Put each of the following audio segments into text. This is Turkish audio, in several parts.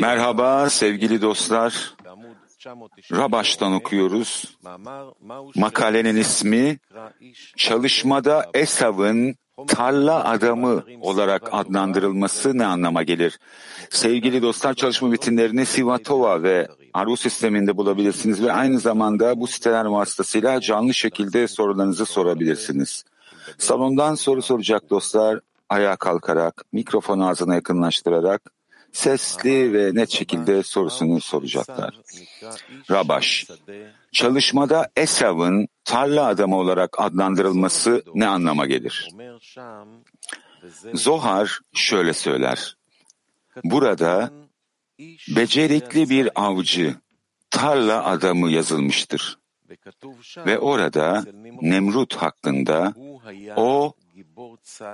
Merhaba sevgili dostlar. Rabaş'tan okuyoruz. Makalenin ismi Çalışmada Esav'ın tarla adamı olarak adlandırılması ne anlama gelir? Sevgili dostlar çalışma bitimlerini Sivatova ve Aru sisteminde bulabilirsiniz ve aynı zamanda bu siteler vasıtasıyla canlı şekilde sorularınızı sorabilirsiniz. Salondan soru soracak dostlar ayağa kalkarak, mikrofonu ağzına yakınlaştırarak sesli ve net şekilde sorusunu soracaklar. Rabaş, çalışmada Esav'ın tarla adamı olarak adlandırılması ne anlama gelir? Zohar şöyle söyler. Burada becerikli bir avcı, tarla adamı yazılmıştır. Ve orada Nemrut hakkında o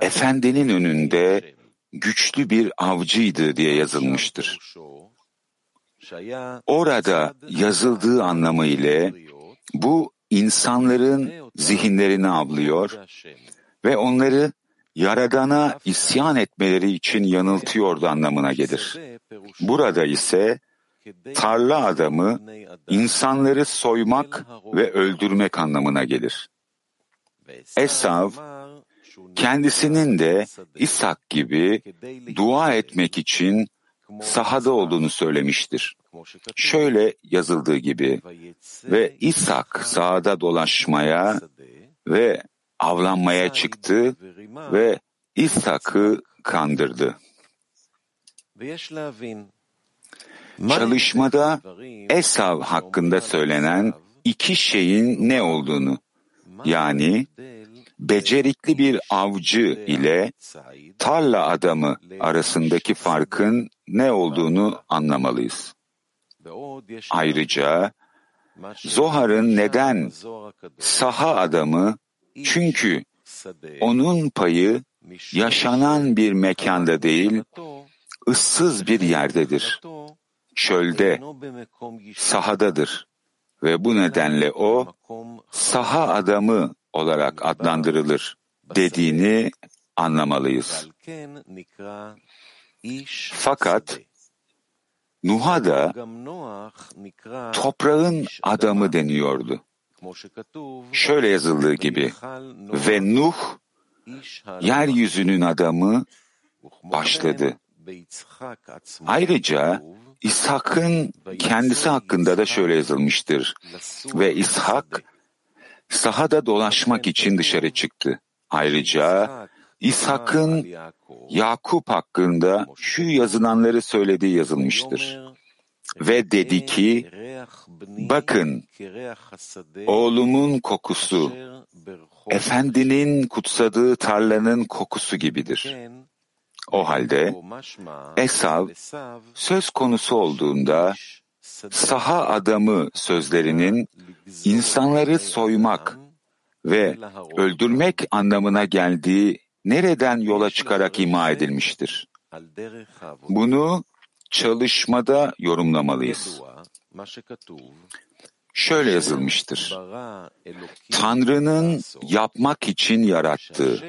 efendinin önünde güçlü bir avcıydı diye yazılmıştır. Orada yazıldığı anlamı ile bu insanların zihinlerini avlıyor ve onları Yaradan'a isyan etmeleri için yanıltıyordu anlamına gelir. Burada ise tarla adamı insanları soymak ve öldürmek anlamına gelir. Esav kendisinin de İshak gibi dua etmek için sahada olduğunu söylemiştir. Şöyle yazıldığı gibi ve İshak sahada dolaşmaya ve avlanmaya çıktı ve İshak'ı kandırdı. Çalışmada Esav hakkında söylenen iki şeyin ne olduğunu, yani becerikli bir avcı ile tarla adamı arasındaki farkın ne olduğunu anlamalıyız. Ayrıca Zohar'ın neden saha adamı çünkü onun payı yaşanan bir mekanda değil, ıssız bir yerdedir. Çölde, sahadadır ve bu nedenle o saha adamı olarak adlandırılır dediğini anlamalıyız. Fakat Nuh'a da toprağın adamı deniyordu. Şöyle yazıldığı gibi ve Nuh yeryüzünün adamı başladı. Ayrıca İshak'ın kendisi hakkında da şöyle yazılmıştır. Ve İshak sahada dolaşmak için dışarı çıktı. Ayrıca İshak'ın Yakup hakkında şu yazılanları söylediği yazılmıştır. Ve dedi ki, bakın oğlumun kokusu, efendinin kutsadığı tarlanın kokusu gibidir. O halde Esav söz konusu olduğunda saha adamı sözlerinin insanları soymak ve öldürmek anlamına geldiği nereden yola çıkarak ima edilmiştir? Bunu çalışmada yorumlamalıyız. Şöyle yazılmıştır. Tanrı'nın yapmak için yarattığı,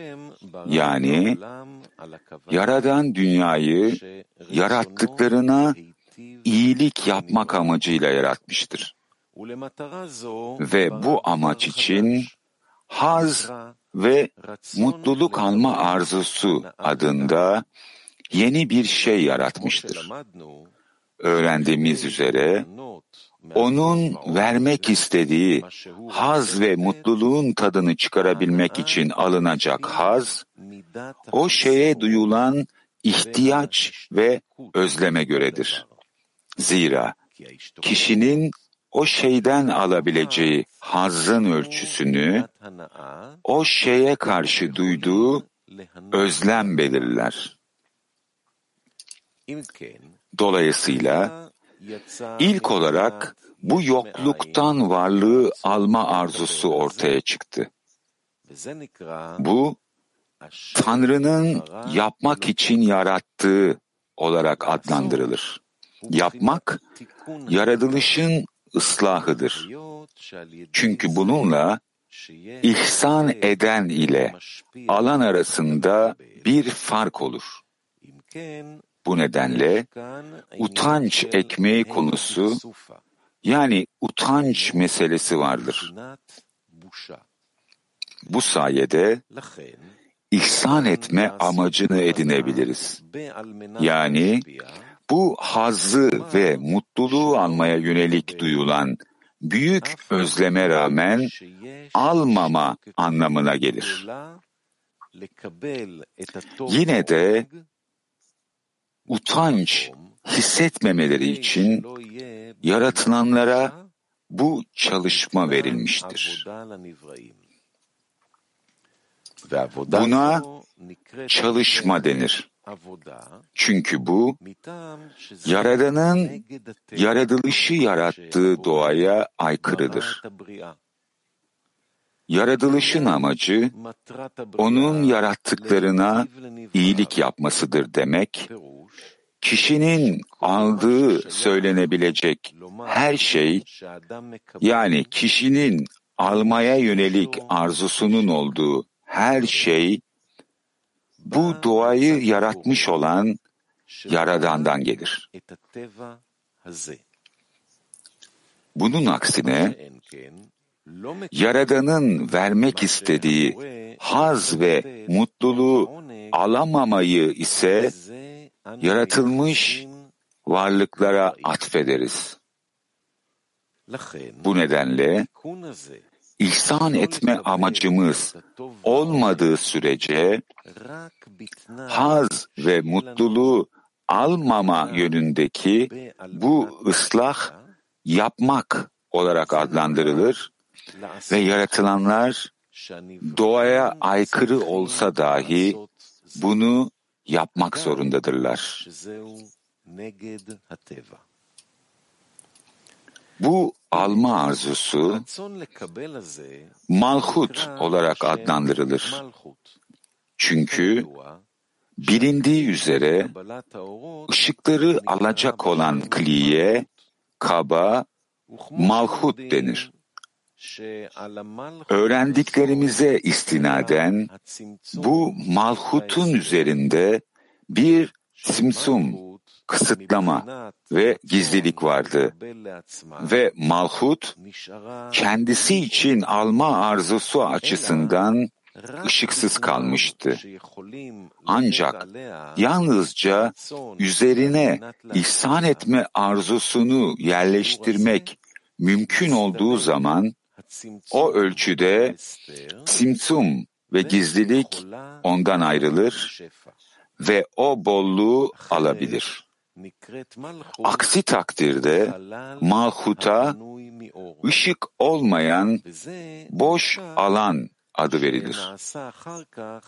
yani Yaradan dünyayı yarattıklarına iyilik yapmak amacıyla yaratmıştır. Ve bu amaç için haz ve mutluluk alma arzusu adında yeni bir şey yaratmıştır. Öğrendiğimiz üzere onun vermek istediği haz ve mutluluğun tadını çıkarabilmek için alınacak haz, o şeye duyulan ihtiyaç ve özleme göredir. Zira kişinin o şeyden alabileceği hazın ölçüsünü o şeye karşı duyduğu özlem belirler. Dolayısıyla ilk olarak bu yokluktan varlığı alma arzusu ortaya çıktı. Bu Tanrı'nın yapmak için yarattığı olarak adlandırılır. Yapmak, yaratılışın ıslahıdır. Çünkü bununla ihsan eden ile alan arasında bir fark olur. Bu nedenle utanç ekmeği konusu yani utanç meselesi vardır. Bu sayede ihsan etme amacını edinebiliriz. Yani bu hazzı ve mutluluğu almaya yönelik duyulan büyük özleme rağmen almama anlamına gelir. Yine de utanç hissetmemeleri için yaratılanlara bu çalışma verilmiştir. Buna çalışma denir. Çünkü bu, Yaradan'ın yaratılışı yarattığı doğaya aykırıdır. Yaratılışın amacı, onun yarattıklarına iyilik yapmasıdır demek, kişinin aldığı söylenebilecek her şey, yani kişinin almaya yönelik arzusunun olduğu her şey, bu doğayı yaratmış olan Yaradan'dan gelir. Bunun aksine, Yaradan'ın vermek istediği haz ve mutluluğu alamamayı ise yaratılmış varlıklara atfederiz. Bu nedenle ihsan etme amacımız olmadığı sürece haz ve mutluluğu almama yönündeki bu ıslah yapmak olarak adlandırılır ve yaratılanlar doğaya aykırı olsa dahi bunu yapmak zorundadırlar. Bu alma arzusu malhut olarak adlandırılır. Çünkü bilindiği üzere ışıkları alacak olan kliye, kaba, malhut denir. Öğrendiklerimize istinaden bu malhutun üzerinde bir simsum, kısıtlama ve gizlilik vardı. Ve malhut kendisi için alma arzusu açısından ışıksız kalmıştı. Ancak yalnızca üzerine ihsan etme arzusunu yerleştirmek mümkün olduğu zaman o ölçüde simsum ve gizlilik ondan ayrılır ve o bolluğu alabilir. Aksi takdirde malhuta ışık olmayan boş alan adı verilir.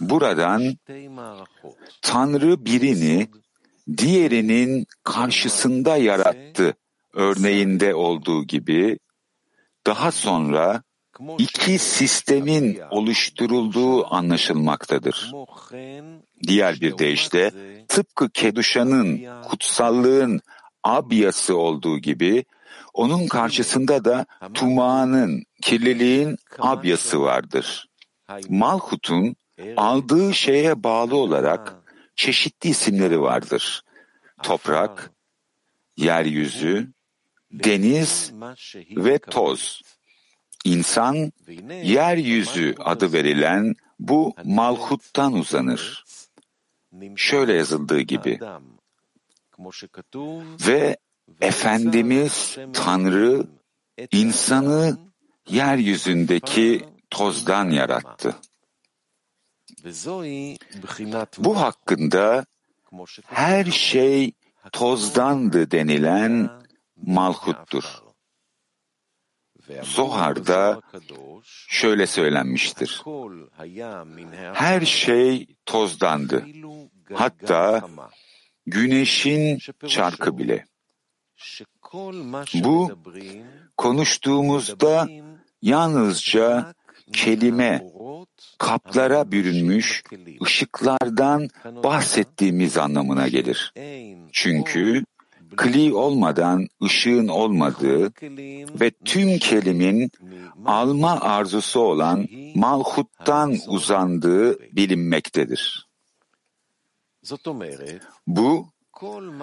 Buradan Tanrı birini diğerinin karşısında yarattı. Örneğinde olduğu gibi. Daha sonra iki sistemin oluşturulduğu anlaşılmaktadır. Diğer bir deyişle tıpkı Keduşa'nın kutsallığın abiyası olduğu gibi onun karşısında da Tuma'nın, kirliliğin abyası vardır. Malhut'un aldığı şeye bağlı olarak çeşitli isimleri vardır. Toprak, yeryüzü, deniz ve toz. İnsan, yeryüzü adı verilen bu malhuttan uzanır. Şöyle yazıldığı gibi. Ve Efendimiz Tanrı insanı yeryüzündeki tozdan yarattı. Bu hakkında her şey tozdandı denilen malhuttur. Zohar'da şöyle söylenmiştir. Her şey tozdandı. Hatta güneşin çarkı bile. Bu konuştuğumuzda yalnızca kelime, kaplara bürünmüş ışıklardan bahsettiğimiz anlamına gelir. Çünkü kli olmadan ışığın olmadığı ve tüm kelimin alma arzusu olan malhuttan uzandığı bilinmektedir. Bu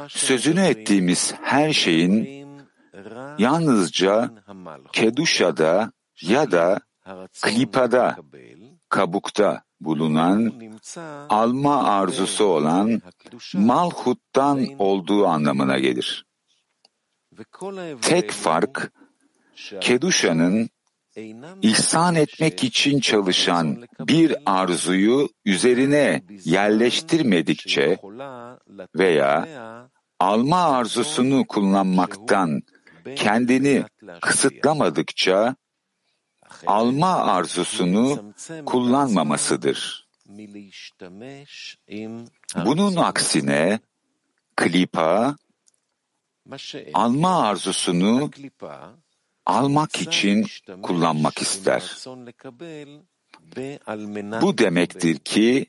sözünü ettiğimiz her şeyin yalnızca Keduşa'da ya da Klipa'da, kabukta bulunan alma arzusu olan Malhut'tan olduğu anlamına gelir. Tek fark, Keduşa'nın ihsan etmek için çalışan bir arzuyu üzerine yerleştirmedikçe veya alma arzusunu kullanmaktan kendini kısıtlamadıkça alma arzusunu kullanmamasıdır. Bunun aksine klipa alma arzusunu almak için kullanmak ister. Bu demektir ki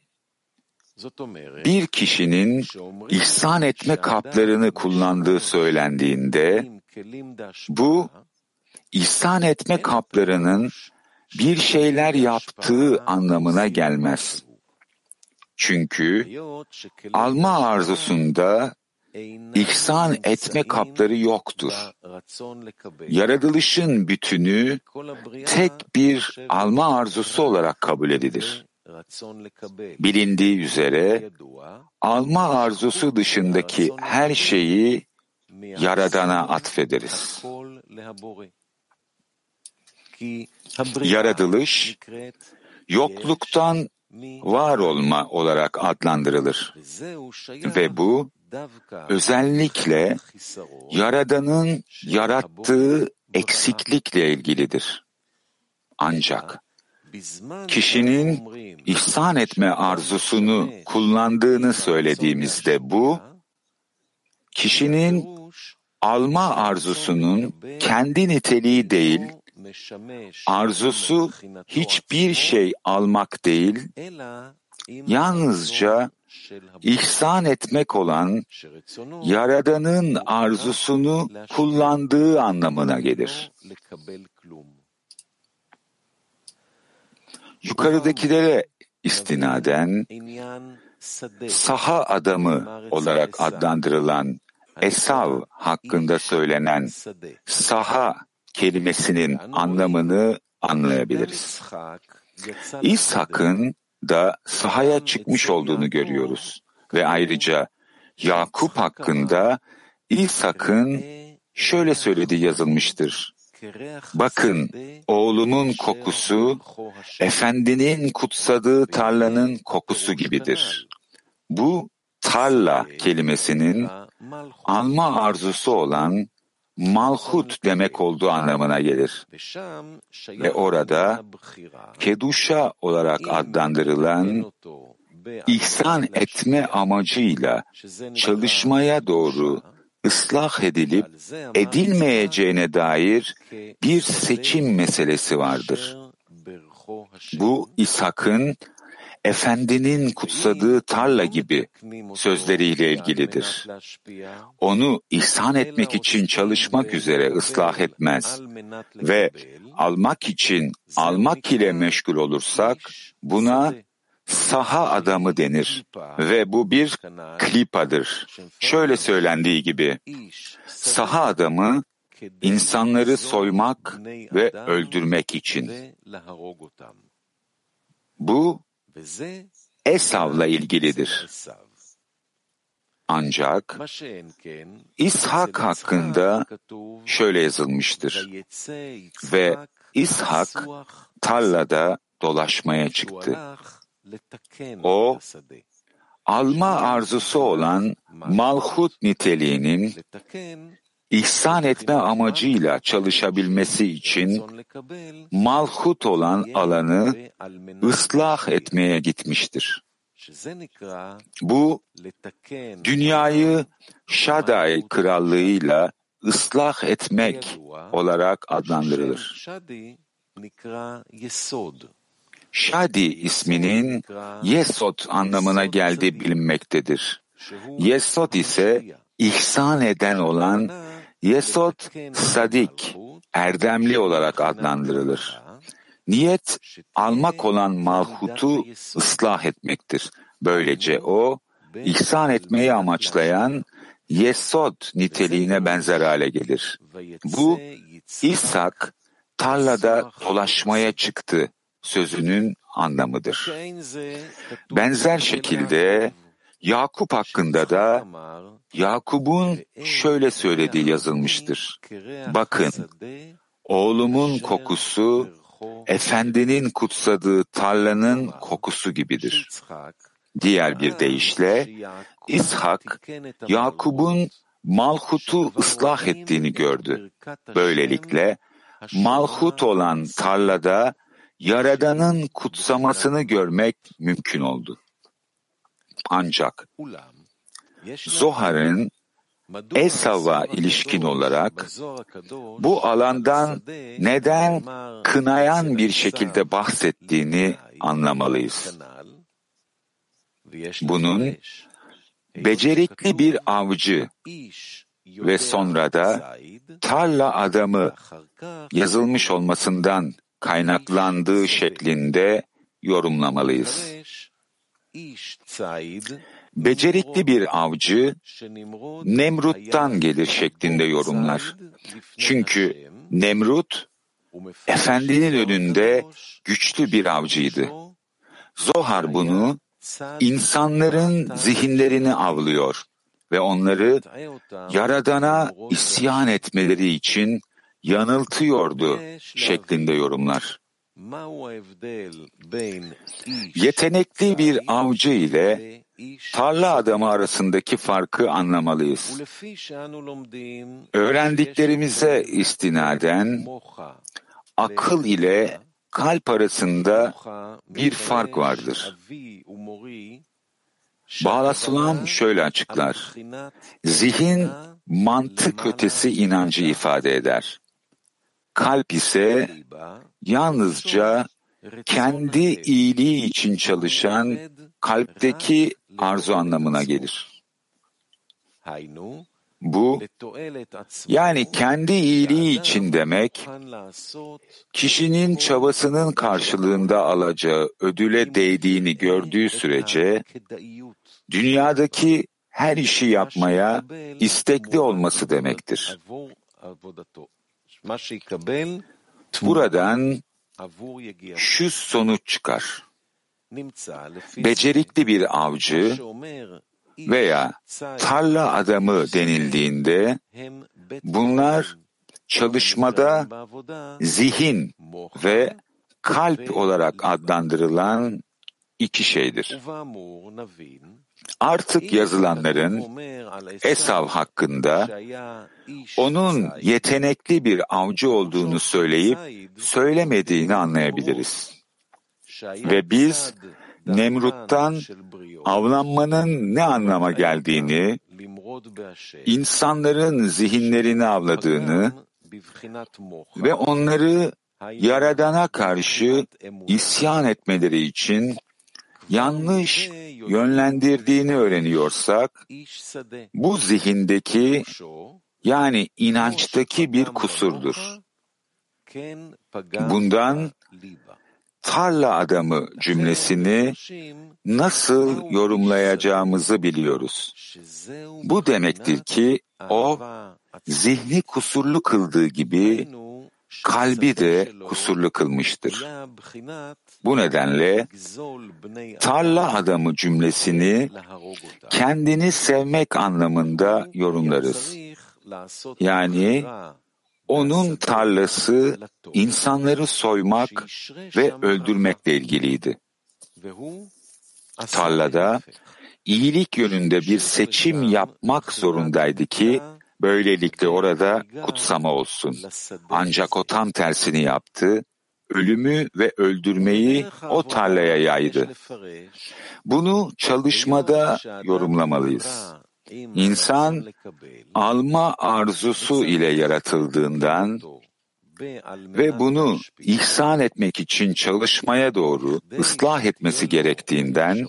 bir kişinin ihsan etme kaplarını kullandığı söylendiğinde bu ihsan etme kaplarının bir şeyler yaptığı anlamına gelmez. Çünkü alma arzusunda ihsan etme kapları yoktur. Yaratılışın bütünü tek bir alma arzusu olarak kabul edilir. Bilindiği üzere alma arzusu dışındaki her şeyi Yaradan'a atfederiz. Yaratılış, yokluktan var olma olarak adlandırılır. Ve bu, özellikle Yaradan'ın yarattığı eksiklikle ilgilidir. Ancak kişinin ihsan etme arzusunu kullandığını söylediğimizde bu, kişinin alma arzusunun kendi niteliği değil, arzusu hiçbir şey almak değil, yalnızca ihsan etmek olan Yaradan'ın arzusunu kullandığı anlamına gelir. Yukarıdakilere istinaden saha adamı olarak adlandırılan Esav hakkında söylenen saha kelimesinin anlamını anlayabiliriz. İshak'ın da sahaya çıkmış olduğunu görüyoruz ve ayrıca Yakup hakkında İshak'ın şöyle söylediği yazılmıştır. Bakın oğlumun kokusu efendinin kutsadığı tarlanın kokusu gibidir. Bu tarla kelimesinin alma arzusu olan malhut demek olduğu anlamına gelir. Ve orada keduşa olarak adlandırılan ihsan etme amacıyla çalışmaya doğru ıslah edilip edilmeyeceğine dair bir seçim meselesi vardır. Bu İshak'ın efendinin kutsadığı tarla gibi sözleriyle ilgilidir. Onu ihsan etmek için çalışmak üzere ıslah etmez ve almak için almak ile meşgul olursak buna saha adamı denir ve bu bir klipadır. Şöyle söylendiği gibi saha adamı insanları soymak ve öldürmek için. Bu Esav'la ilgilidir. Ancak İshak hakkında şöyle yazılmıştır. Ve İshak tarlada dolaşmaya çıktı. O, alma arzusu olan malhut niteliğinin ihsan etme amacıyla çalışabilmesi için malhut olan alanı ıslah etmeye gitmiştir. Bu, dünyayı Şaday krallığıyla ıslah etmek olarak adlandırılır. Şadi isminin Yesod anlamına geldiği bilinmektedir. Yesod ise ihsan eden olan Yesod Sadik, erdemli olarak adlandırılır. Niyet, almak olan malhutu ıslah etmektir. Böylece o, ihsan etmeyi amaçlayan yesod niteliğine benzer hale gelir. Bu İshak tarlada dolaşmaya çıktı sözünün anlamıdır. Benzer şekilde Yakup hakkında da Yakup'un şöyle söylediği yazılmıştır. Bakın, oğlumun kokusu, efendinin kutsadığı tarlanın kokusu gibidir. Diğer bir deyişle, İshak, Yakup'un Malhut'u ıslah ettiğini gördü. Böylelikle, Malhut olan tarlada Yaradan'ın kutsamasını görmek mümkün oldu. Ancak Zohar'ın Esav'a ilişkin olarak bu alandan neden kınayan bir şekilde bahsettiğini anlamalıyız. Bunun becerikli bir avcı ve sonra da tarla adamı yazılmış olmasından kaynaklandığı şeklinde yorumlamalıyız. Becerikli bir avcı Nemrut'tan gelir şeklinde yorumlar. Çünkü Nemrut efendinin önünde güçlü bir avcıydı. Zohar bunu insanların zihinlerini avlıyor ve onları Yaradan'a isyan etmeleri için yanıltıyordu şeklinde yorumlar. Yetenekli bir avcı ile tarla adamı arasındaki farkı anlamalıyız. Öğrendiklerimize istinaden akıl ile kalp arasında bir fark vardır. Bağlasılan şöyle açıklar. Zihin mantık ötesi inancı ifade eder. Kalp ise yalnızca kendi iyiliği için çalışan kalpteki arzu anlamına gelir. Bu, yani kendi iyiliği için demek, kişinin çabasının karşılığında alacağı ödüle değdiğini gördüğü sürece, dünyadaki her işi yapmaya istekli olması demektir. Buradan şu sonuç çıkar. Becerikli bir avcı veya tarla adamı denildiğinde bunlar çalışmada zihin ve kalp olarak adlandırılan iki şeydir. Artık yazılanların Esav hakkında onun yetenekli bir avcı olduğunu söyleyip söylemediğini anlayabiliriz. Ve biz Nemrut'tan avlanmanın ne anlama geldiğini, insanların zihinlerini avladığını ve onları Yaradan'a karşı isyan etmeleri için yanlış yönlendirdiğini öğreniyorsak, bu zihindeki yani inançtaki bir kusurdur. Bundan tarla adamı cümlesini nasıl yorumlayacağımızı biliyoruz. Bu demektir ki o zihni kusurlu kıldığı gibi kalbi de kusurlu kılmıştır. Bu nedenle tarla adamı cümlesini kendini sevmek anlamında yorumlarız. Yani onun tarlası insanları soymak ve öldürmekle ilgiliydi. Tarlada iyilik yönünde bir seçim yapmak zorundaydı ki böylelikle orada kutsama olsun. Ancak o tam tersini yaptı, ölümü ve öldürmeyi o tarlaya yaydı. Bunu çalışmada yorumlamalıyız. İnsan alma arzusu ile yaratıldığından ve bunu ihsan etmek için çalışmaya doğru ıslah etmesi gerektiğinden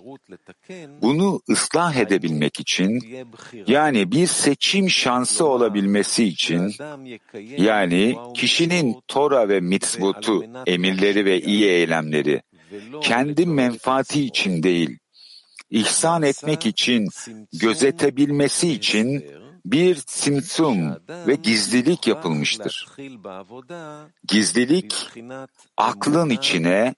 bunu ıslah edebilmek için yani bir seçim şansı olabilmesi için yani kişinin Tora ve mitzvotu, emirleri ve iyi eylemleri kendi menfaati için değil, ihsan etmek için, gözetebilmesi için bir simsum ve gizlilik yapılmıştır. Gizlilik aklın içine,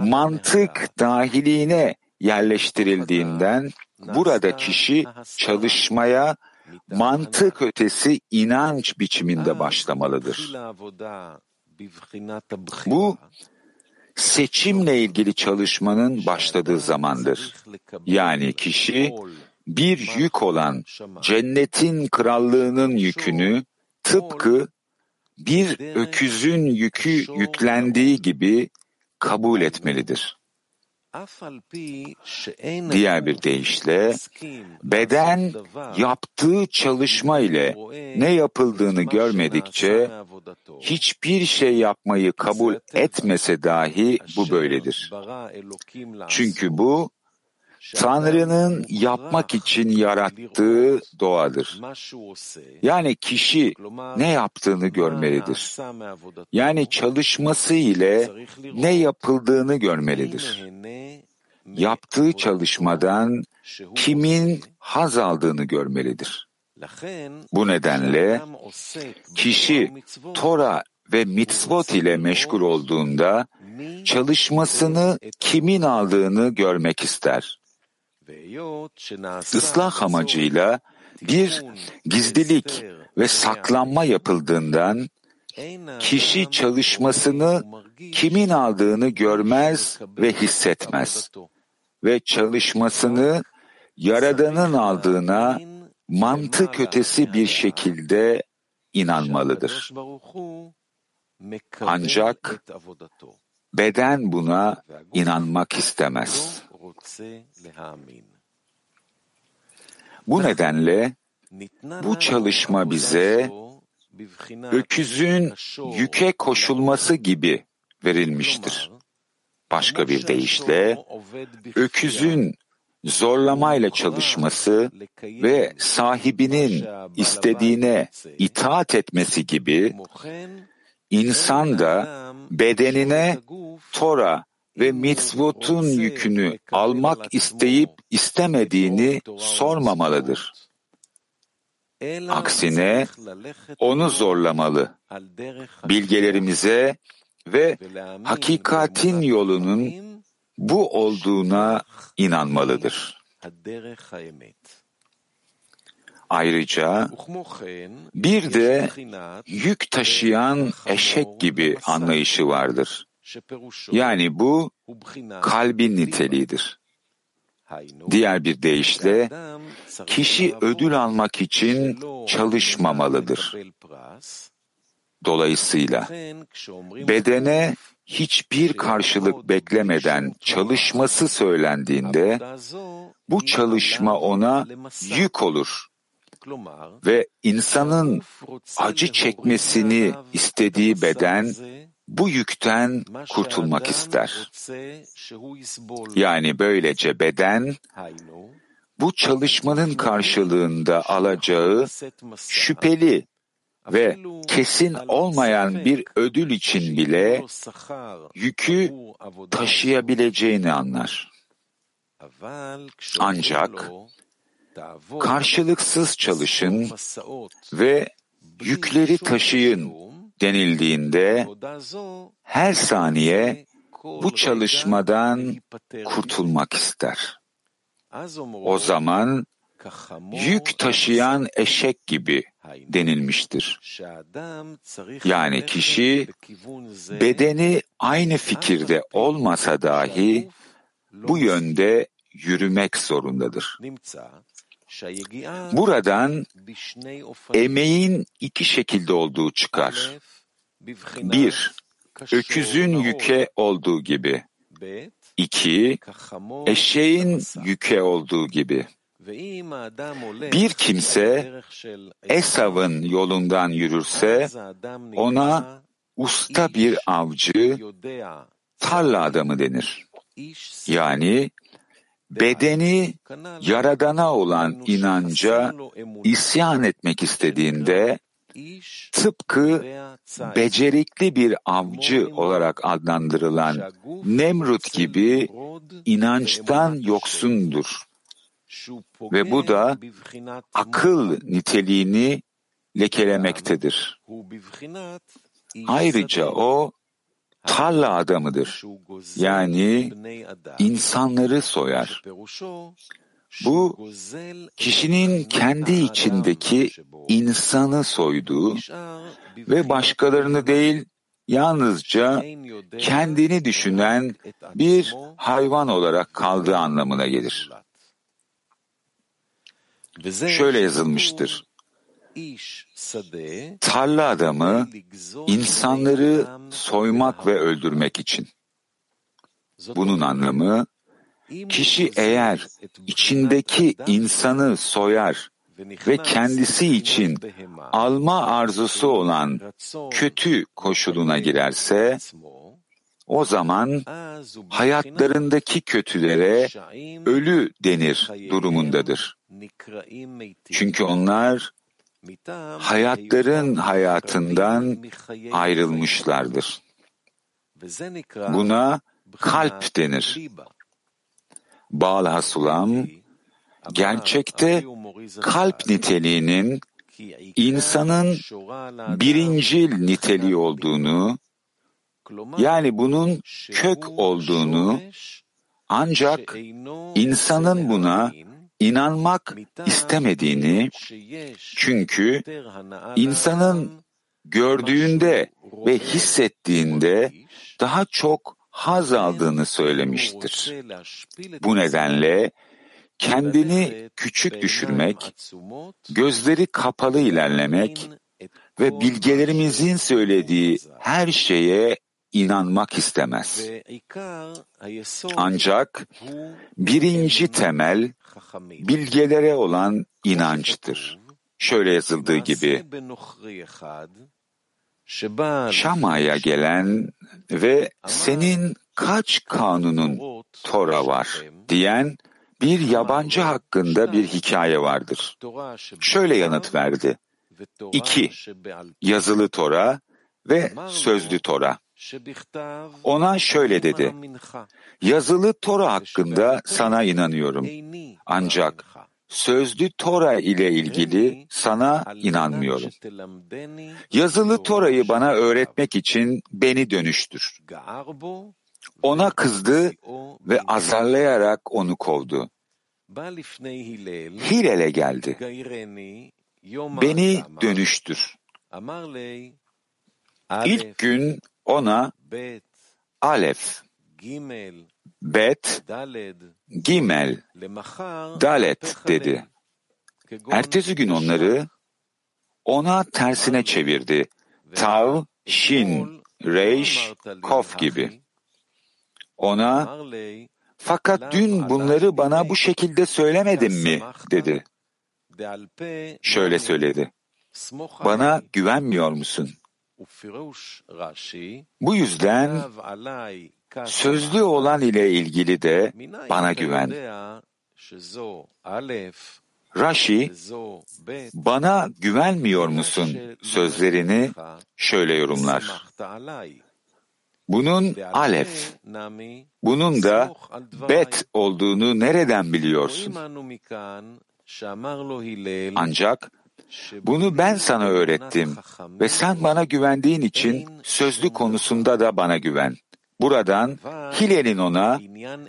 mantık dahiline yerleştirildiğinden burada kişi çalışmaya mantık ötesi inanç biçiminde başlamalıdır. Bu seçimle ilgili çalışmanın başladığı zamandır. Yani kişi bir yük olan cennetin krallığının yükünü tıpkı bir öküzün yükü yüklendiği gibi kabul etmelidir. Diğer bir deyişle beden yaptığı çalışma ile ne yapıldığını görmedikçe hiçbir şey yapmayı kabul etmese dahi bu böyledir. Çünkü bu Tanrı'nın yapmak için yarattığı doğadır. Yani kişi ne yaptığını görmelidir. Yani çalışması ile ne yapıldığını görmelidir. Yaptığı çalışmadan kimin haz aldığını görmelidir. Bu nedenle kişi Tora ve mitzvot ile meşgul olduğunda çalışmasını kimin aldığını görmek ister. Islah amacıyla bir gizlilik ve saklanma yapıldığından kişi çalışmasını kimin aldığını görmez ve hissetmez ve çalışmasını Yaradan'ın aldığına mantık ötesi bir şekilde inanmalıdır. Ancak beden buna inanmak istemez. Bu nedenle bu çalışma bize öküzün yüke koşulması gibi verilmiştir. Başka bir deyişle öküzün zorlamayla çalışması ve sahibinin istediğine itaat etmesi gibi insan da bedenine Tora ve mitzvotun yükünü almak isteyip istemediğini sormamalıdır. Aksine onu zorlamalı. Bilgelerimize ve hakikatin yolunun bu olduğuna inanmalıdır. Ayrıca bir de yük taşıyan eşek gibi anlayışı vardır. Yani bu kalbin niteliğidir. Diğer bir deyişle kişi ödül almak için çalışmamalıdır. Dolayısıyla bedene hiçbir karşılık beklemeden çalışması söylendiğinde bu çalışma ona yük olur ve insanın acı çekmesini istediği beden bu yükten kurtulmak ister. Yani böylece beden bu çalışmanın karşılığında alacağı şüpheli ve kesin olmayan bir ödül için bile yükü taşıyabileceğini anlar. Ancak karşılıksız çalışın ve yükleri taşıyın denildiğinde her saniye bu çalışmadan kurtulmak ister. O zaman yük taşıyan eşek gibi denilmiştir. Yani kişi bedeni aynı fikirde olmasa dahi bu yönde yürümek zorundadır. Buradan emeğin iki şekilde olduğu çıkar. Bir, öküzün yüke olduğu gibi. İki, eşeğin yüke olduğu gibi. Bir kimse Esav'ın yolundan yürürse ona usta bir avcı, tarla adamı denir. Yani bedeni Yaradan'a olan inanca isyan etmek istediğinde tıpkı becerikli bir avcı olarak adlandırılan Nemrut gibi inançtan yoksundur ve bu da akıl niteliğini lekelemektedir. Ayrıca o tarla adamıdır. Yani insanları soyar. Bu kişinin kendi içindeki insanı soyduğu ve başkalarını değil yalnızca kendini düşünen bir hayvan olarak kaldığı anlamına gelir. Şöyle yazılmıştır. Tarla adamı insanları soymak ve öldürmek için. Bunun anlamı kişi eğer içindeki insanı soyar ve kendisi için alma arzusu olan kötü koşuluna girerse o zaman hayatlarındaki kötülere ölü denir durumundadır. Çünkü onlar hayatların hayatından ayrılmışlardır. Buna kalp denir. Bağlhasulam, gerçekte kalp niteliğinin insanın birincil niteliği olduğunu, yani bunun kök olduğunu, ancak insanın buna inanmak istemediğini, çünkü insanın gördüğünde ve hissettiğinde daha çok haz aldığını söylemiştir. Bu nedenle kendini küçük düşürmek, gözleri kapalı ilerlemek ve bilgelerimizin söylediği her şeye inanmak istemez. Ancak birinci temel bilgelere olan inançtır. Şöyle yazıldığı gibi Şama'ya gelen ve senin kaç kanunun Tora var diyen bir yabancı hakkında bir hikaye vardır. Şöyle yanıt verdi. İki, yazılı Tora ve sözlü Tora. Ona şöyle dedi. Yazılı Tora hakkında sana inanıyorum. Ancak sözlü Tora ile ilgili sana inanmıyorum. Yazılı Tora'yı bana öğretmek için beni dönüştür. Ona kızdı ve azarlayarak onu kovdu. Hilel'e geldi. Beni dönüştür. İlk gün ona Alef, Bet, Gimel, Dalet dedi. Ertesi gün onları ona tersine çevirdi. Tav, Shin, Reish, Kof gibi. Ona fakat dün bunları bana bu şekilde söylemedin mi? dedi. Şöyle söyledi. Bana güvenmiyor musun? Bu yüzden sözlü olan ile ilgili de bana güven. Rashi, bana güvenmiyor musun sözlerini şöyle yorumlar. Bunun alef, bunun da bet olduğunu nereden biliyorsun? Ancak bunu ben sana öğrettim ve sen bana güvendiğin için sözlü konusunda da bana güven. Buradan Hile'nin ona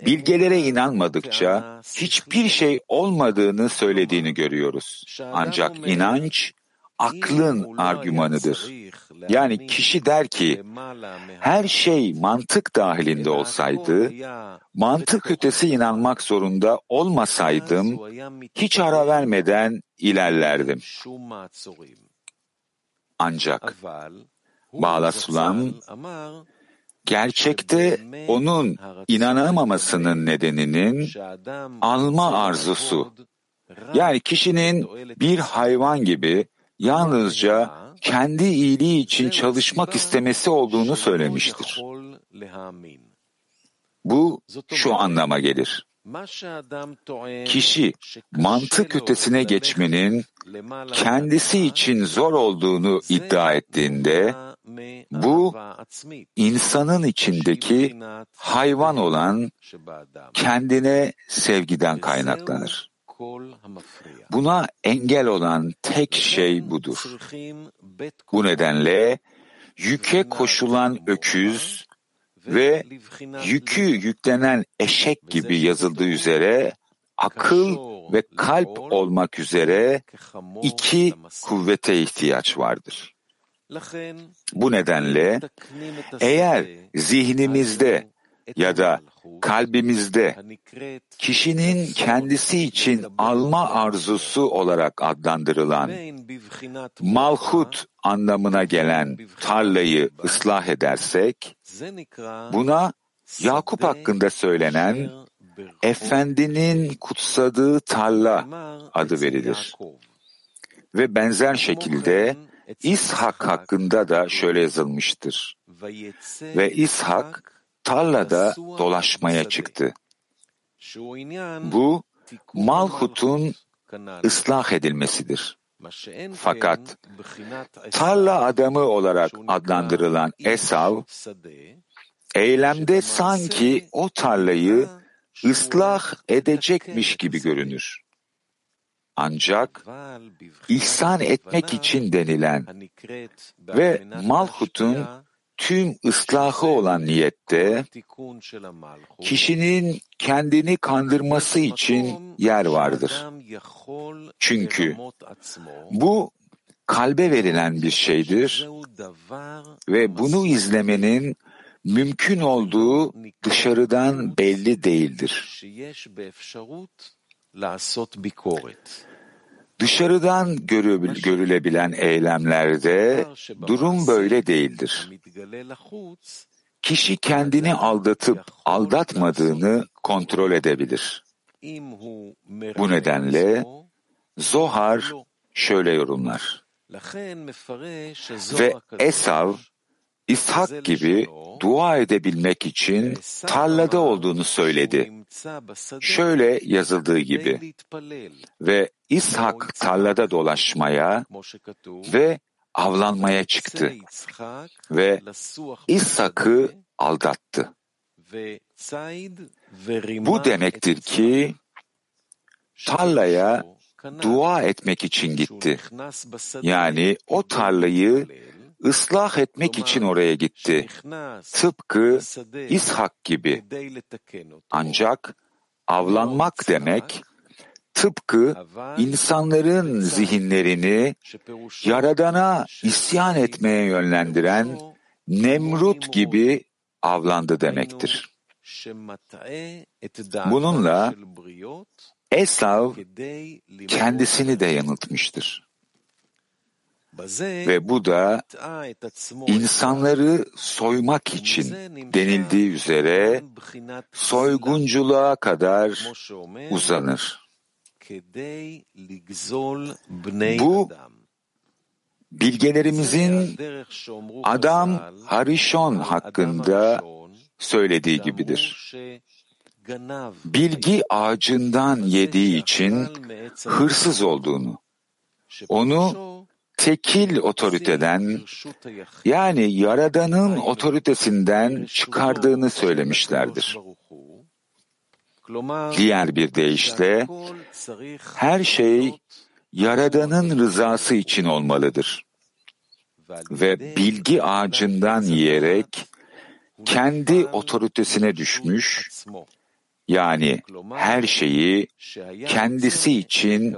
bilgelere inanmadıkça hiçbir şey olmadığını söylediğini görüyoruz. Ancak inanç aklın argümanıdır. Yani kişi der ki her şey mantık dahilinde olsaydı, mantık ötesi inanmak zorunda olmasaydım hiç ara vermeden ilerlerdim. Ancak Bağla Sulam gerçekte onun inanamamasının nedeninin alma arzusu. Yani kişinin bir hayvan gibi yalnızca kendi iyiliği için çalışmak istemesi olduğunu söylemiştir. Bu şu anlama gelir. Kişi mantık ötesine geçmenin kendisi için zor olduğunu iddia ettiğinde bu insanın içindeki hayvan olan kendine sevgiden kaynaklanır. Buna engel olan tek şey budur. Bu nedenle yüke koşulan öküz ve yükü yüklenen eşek gibi yazıldığı üzere akıl ve kalp olmak üzere iki kuvvete ihtiyaç vardır. Bu nedenle eğer zihnimizde ya da kalbimizde kişinin kendisi için alma arzusu olarak adlandırılan malhut anlamına gelen tarlayı ıslah edersek, buna Yakup hakkında söylenen Efendinin kutsadığı tarla adı verilir. Ve benzer şekilde İshak hakkında da şöyle yazılmıştır. Ve İshak tarlada dolaşmaya çıktı. Bu Malhut'un ıslah edilmesidir. Fakat tarla adamı olarak adlandırılan Esav, eylemde sanki o tarlayı ıslah edecekmiş gibi görünür. Ancak ihsan etmek için denilen ve Malhut'un tüm ıslahı olan niyette kişinin kendini kandırması için yer vardır. Çünkü bu kalbe verilen bir şeydir ve bunu izlemenin mümkün olduğu dışarıdan belli değildir. Dışarıdan görülebilen eylemlerde durum böyle değildir. Kişi kendini aldatıp aldatmadığını kontrol edebilir. Bu nedenle Zohar şöyle yorumlar. Ve Esav, İshak gibi dua edebilmek için tarlada olduğunu söyledi. Şöyle yazıldığı gibi ve İshak tarlada dolaşmaya ve avlanmaya çıktı ve İshak'ı aldattı. Bu demektir ki tarlaya dua etmek için gitti. Yani o tarlayı ıslah etmek için oraya gitti. Tıpkı İshak gibi. Ancak avlanmak demek, tıpkı insanların zihinlerini Yaradan'a isyan etmeye yönlendiren Nemrut gibi avlandı demektir. Bununla Esav kendisini de yanıltmıştır. Ve bu da insanları soymak için denildiği üzere soygunculuğa kadar uzanır. Bu bilgelerimizin Adam Harishon hakkında söylediği gibidir. Bilgi ağacından yediği için hırsız olduğunu, onu tekil otoriteden yani Yaradan'ın otoritesinden çıkardığını söylemişlerdir. Diğer bir deyişle her şey Yaradan'ın rızası için olmalıdır. Ve bilgi ağacından yiyerek kendi otoritesine düşmüş, yani her şeyi kendisi için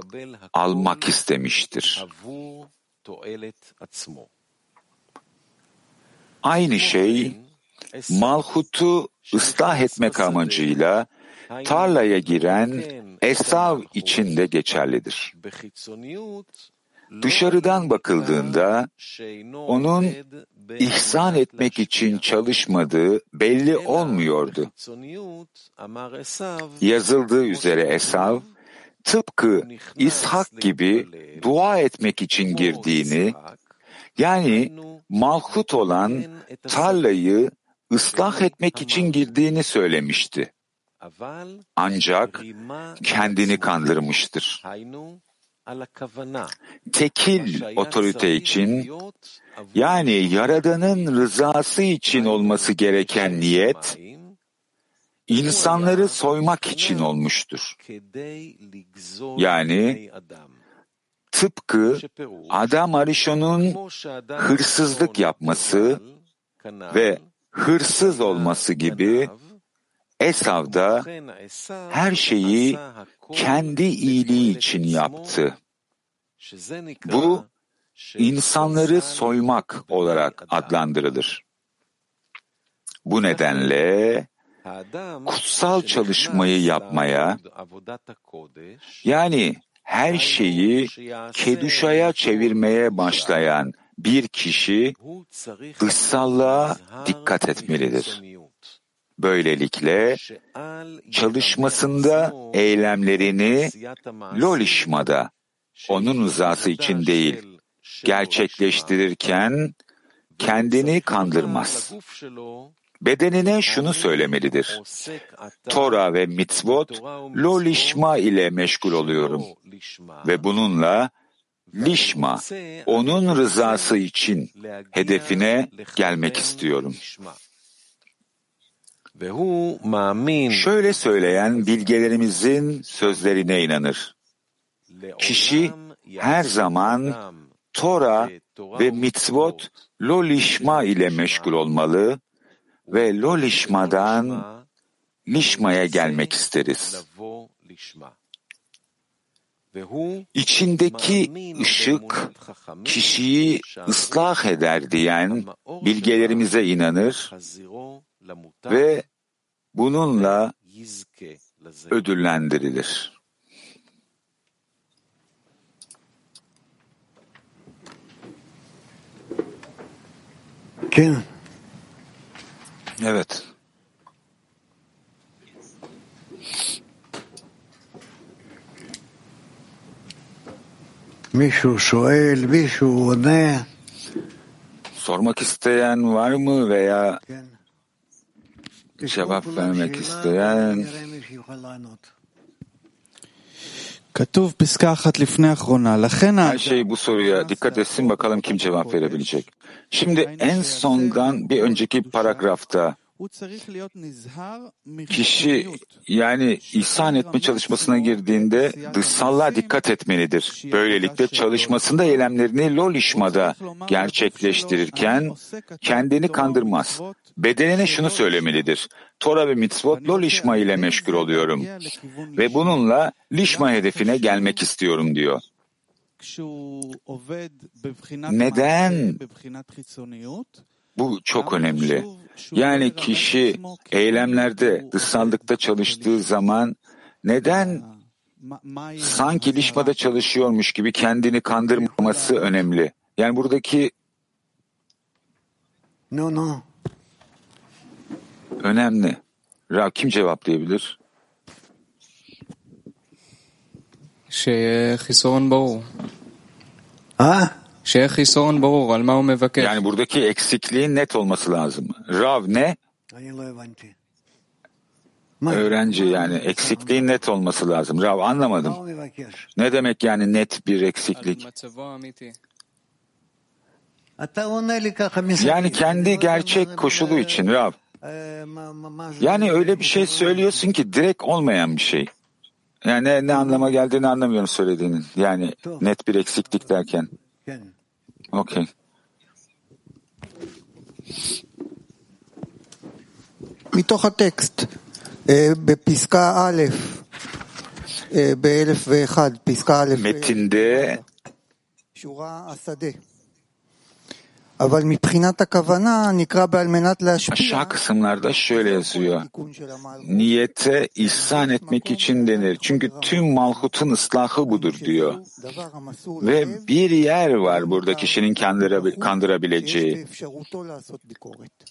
almak istemiştir. Aynı şey Malhut'u ıslah etmek amacıyla tarlaya giren Esav için de geçerlidir. Dışarıdan bakıldığında onun ihsan etmek için çalışmadığı belli olmuyordu. Yazıldığı üzere Esav, tıpkı İshak gibi dua etmek için girdiğini, yani malhut olan tarlayı ıslah etmek için girdiğini söylemişti. Ancak kendini kandırmıştır. Tekil otorite için, yani Yaradan'ın rızası için olması gereken niyet, insanları soymak için olmuştur. Yani tıpkı Adam Arishon'un hırsızlık yapması ve hırsız olması gibi Esav da her şeyi kendi iyiliği için yaptı. Bu insanları soymak olarak adlandırılır. Bu nedenle kutsal çalışmayı yapmaya, yani her şeyi keduşaya çevirmeye başlayan bir kişi dışsallığa dikkat etmelidir. Böylelikle çalışmasında eylemlerini lolişmada, onun rızası için değil, gerçekleştirirken kendini kandırmaz. Bedenine şunu söylemelidir. Tora ve mitzvot lo lişma ile meşgul oluyorum. Ve bununla lişma, onun rızası için hedefine gelmek istiyorum. Şöyle söyleyen bilgelerimizin sözlerine inanır. Kişi her zaman Tora ve mitzvot lolişma ile meşgul olmalı ve lolişmadan lişmaya gelmek isteriz. İçindeki ışık kişiyi ıslah eder diyen bilgelerimize inanır ve bununla ödüllendirilir. Kim? Evet. Sormak isteyen var mı veya cevap vermek isteyen? Her şey bu soruya dikkat etsin bakalım kim cevap verebilecek. Şimdi en sondan bir önceki paragrafta kişi yani ihsan etme çalışmasına girdiğinde dışsallığa dikkat etmelidir. Böylelikle çalışmasında eylemlerini lolişmada gerçekleştirirken kendini kandırmaz. Bedenine şunu söylemelidir. Tora ve mitzvot lolişma ile meşgul oluyorum ve bununla lişma hedefine gelmek istiyorum diyor. Neden? Bu çok önemli. Yani kişi eylemlerde, dışsallıkta çalıştığı zaman neden sanki lişmada çalışıyormuş gibi kendini kandırmaması önemli. Yani buradaki no, no. önemli. Ra kim cevaplayabilir? שיהיה חיסרון ברור. אה? שיהיה חיסרון ברור על מה הוא מבקש. Yani buradaki eksikliğin net olması lazım. Rav ne? אני לא הבנתי. מה? Öğrenci yani eksikliğin net olması lazım. Rav מה anlamadım. הוא מבקש? Ne demek yani net bir על eksiklik? מצבו האמיתי. אתה עונה לי ככה מסביב. Yani אני kendi לא יודע gerçek מה- koşulu için Rav. אה, מה- מה- מה זה- Yani öyle bir şey söylüyorsun ki direkt olmayan bir şey. Yani ne, ne anlama geldiğini anlamıyorum söylediğinin. Yani net bir eksiklik derken. כן. Okey. מתוך הטקסט, אה, בפסקה א', אה, באלף ואחד, פסקה א', Metinde שורה השדה. Aşağı kısımlarda şöyle yazıyor. Niyete ihsan etmek için denir. Çünkü tüm malhutun ıslahı budur diyor. Ve bir yer var burada kişinin kendire, kandırabileceği.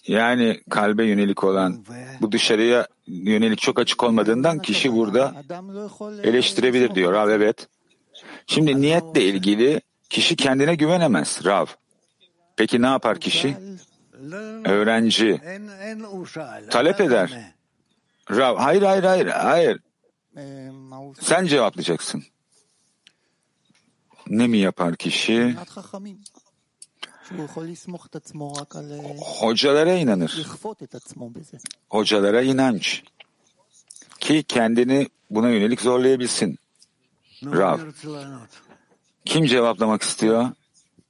Yani kalbe yönelik olan bu dışarıya yönelik çok açık olmadığından kişi burada eleştirebilir diyor Rav evet. Şimdi niyetle ilgili kişi kendine güvenemez Rav. Peki ne yapar kişi? Öğrenci talep eder. Rav, hayır hayır hayır hayır. Sen cevaplayacaksın. Ne mi yapar kişi? Hocalara inanır. Hocalara inanç. Ki kendini buna yönelik zorlayabilsin. Rav. Kim cevaplamak istiyor?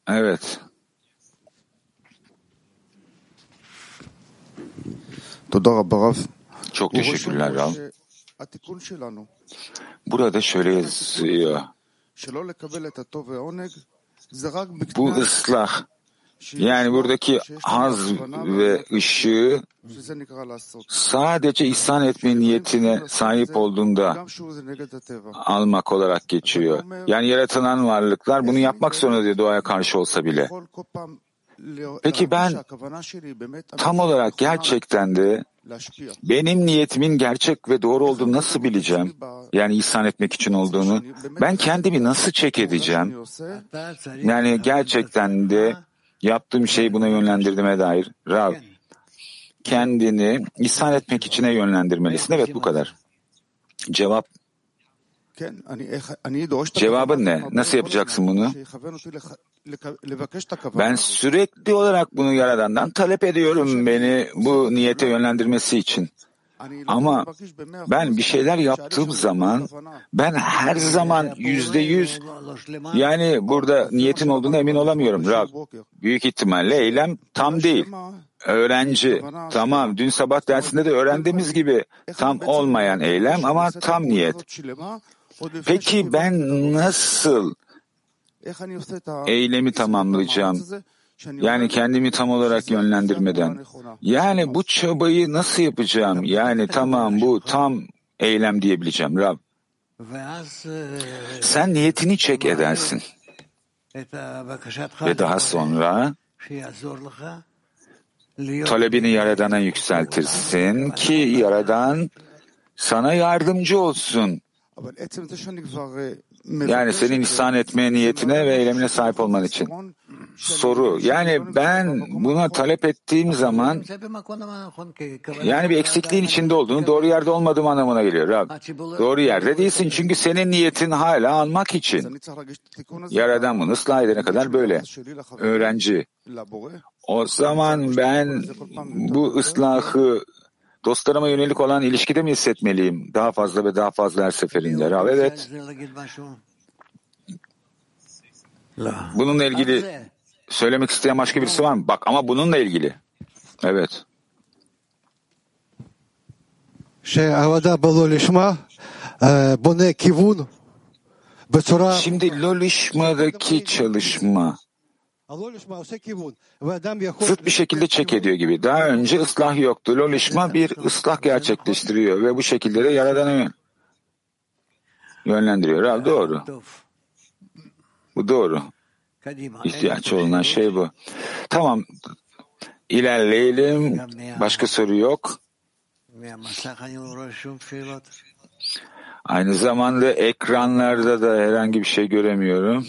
Evet. Çok teşekkürler Rav. Burada şöyle yazıyor. Bu ıslah yani buradaki haz ve ışığı sadece ihsan etme niyetine sahip olduğunda almak olarak geçiyor. Yani yaratılan varlıklar bunu yapmak zorunda diyor doğaya karşı olsa bile. Peki ben tam olarak gerçekten de benim niyetimin gerçek ve doğru olduğunu nasıl bileceğim? Yani ihsan etmek için olduğunu. Ben kendimi nasıl çek edeceğim? Yani gerçekten de yaptığım şeyi buna yönlendirdiğime dair. Rav, kendini ihsan etmek içine yönlendirmelisin. Evet bu kadar. Cevap Cevabın ne? Nasıl yapacaksın bunu? Ben sürekli olarak bunu Yaradan'dan talep ediyorum beni bu niyete yönlendirmesi için. Ama ben bir şeyler yaptığım zaman ben her zaman yüzde yüz yani burada niyetin olduğuna emin olamıyorum Rab. Büyük ihtimalle eylem tam değil. Öğrenci. Tamam dün sabah dersinde de öğrendiğimiz gibi tam olmayan eylem ama tam niyet. Peki ben nasıl eylemi tamamlayacağım? Yani kendimi tam olarak yönlendirmeden. Yani bu çabayı nasıl yapacağım? Yani tamam bu tam eylem diyebileceğim Rab. Sen niyetini çek edersin. Ve daha sonra talebini Yaradan'a yükseltirsin ki Yaradan sana yardımcı olsun. Yani senin ihsan etme niyetine ve eylemine sahip olman için. Soru. Yani ben buna talep ettiğim zaman yani bir eksikliğin içinde olduğunu, doğru yerde olmadığım anlamına geliyor. Rab, doğru yerde değilsin çünkü senin niyetin hala almak için. Yaradan bunu ıslah edene kadar böyle. Öğrenci. O zaman ben bu ıslahı Dostlarıma yönelik olan ilişkide mi hissetmeliyim? Daha fazla ve daha fazla her seferinde. Rav evet. Bununla ilgili söylemek isteyen başka birisi var mı? Bak ama bununla ilgili. Evet. Şey avada balolishma e, bu ne kivun Şimdi lolishma'daki çalışma zıt bir şekilde çek ediyor gibi. Daha önce ıslah yoktu. Lolişma bir ıslah gerçekleştiriyor ve bu şekilde de Yaradan'ı yönlendiriyor. Rab doğru. Bu doğru. İhtiyaç olunan şey bu. Tamam. İlerleyelim. Başka soru yok. Aynı zamanda ekranlarda da herhangi bir şey göremiyorum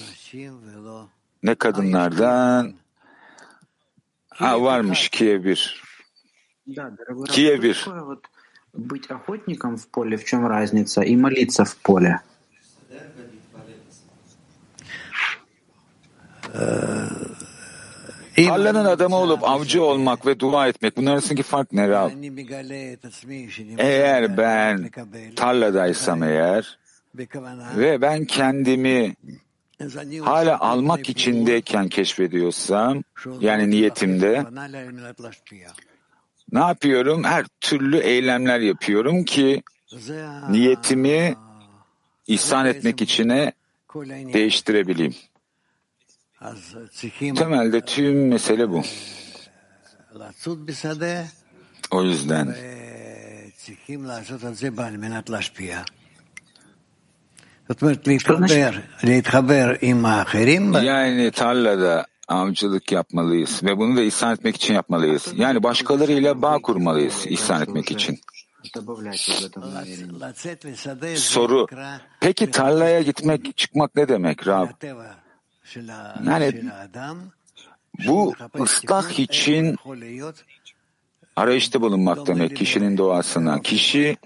ne kadınlardan ha varmış Kiye bir. Kiye bir. Быть охотником в поле, в чем разница, и молиться в поле. Tarlanın adamı olup avcı olmak ve dua etmek bunlar arasındaki fark ne Rab? Eğer ben tarladaysam eğer ve ben kendimi hala almak içindeyken keşfediyorsam yani niyetimde ne yapıyorum? Her türlü eylemler yapıyorum ki niyetimi ihsan etmek içine değiştirebileyim. Temelde tüm mesele bu. O yüzden yani tarlada avcılık yapmalıyız ve bunu da ihsan etmek için yapmalıyız. Yani başkalarıyla bağ kurmalıyız ihsan etmek için. Soru, peki tarlaya gitmek, çıkmak ne demek Rab? Yani bu ıslah için arayışta bulunmak demek kişinin doğasına. Kişi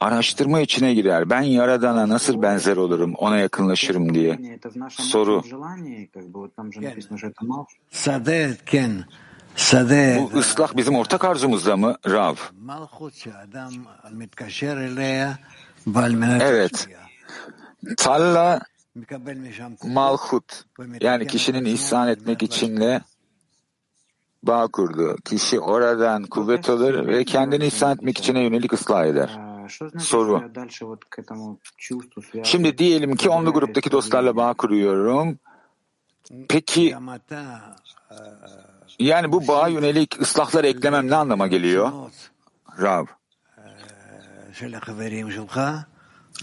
araştırma içine girer. Ben Yaradan'a nasıl benzer olurum, ona yakınlaşırım diye. Soru. Bu ıslah bizim ortak arzumuzda mı Rav? Evet. Talla malhut yani kişinin ihsan etmek içinle bağ kurdu. Kişi oradan kuvvet alır ve kendini ihsan etmek içine yönelik ıslah eder. Soru. Şimdi diyelim ki onlu gruptaki dostlarla bağ kuruyorum. Peki yani bu bağa yönelik ıslahlar eklemem ne anlama geliyor? Rav.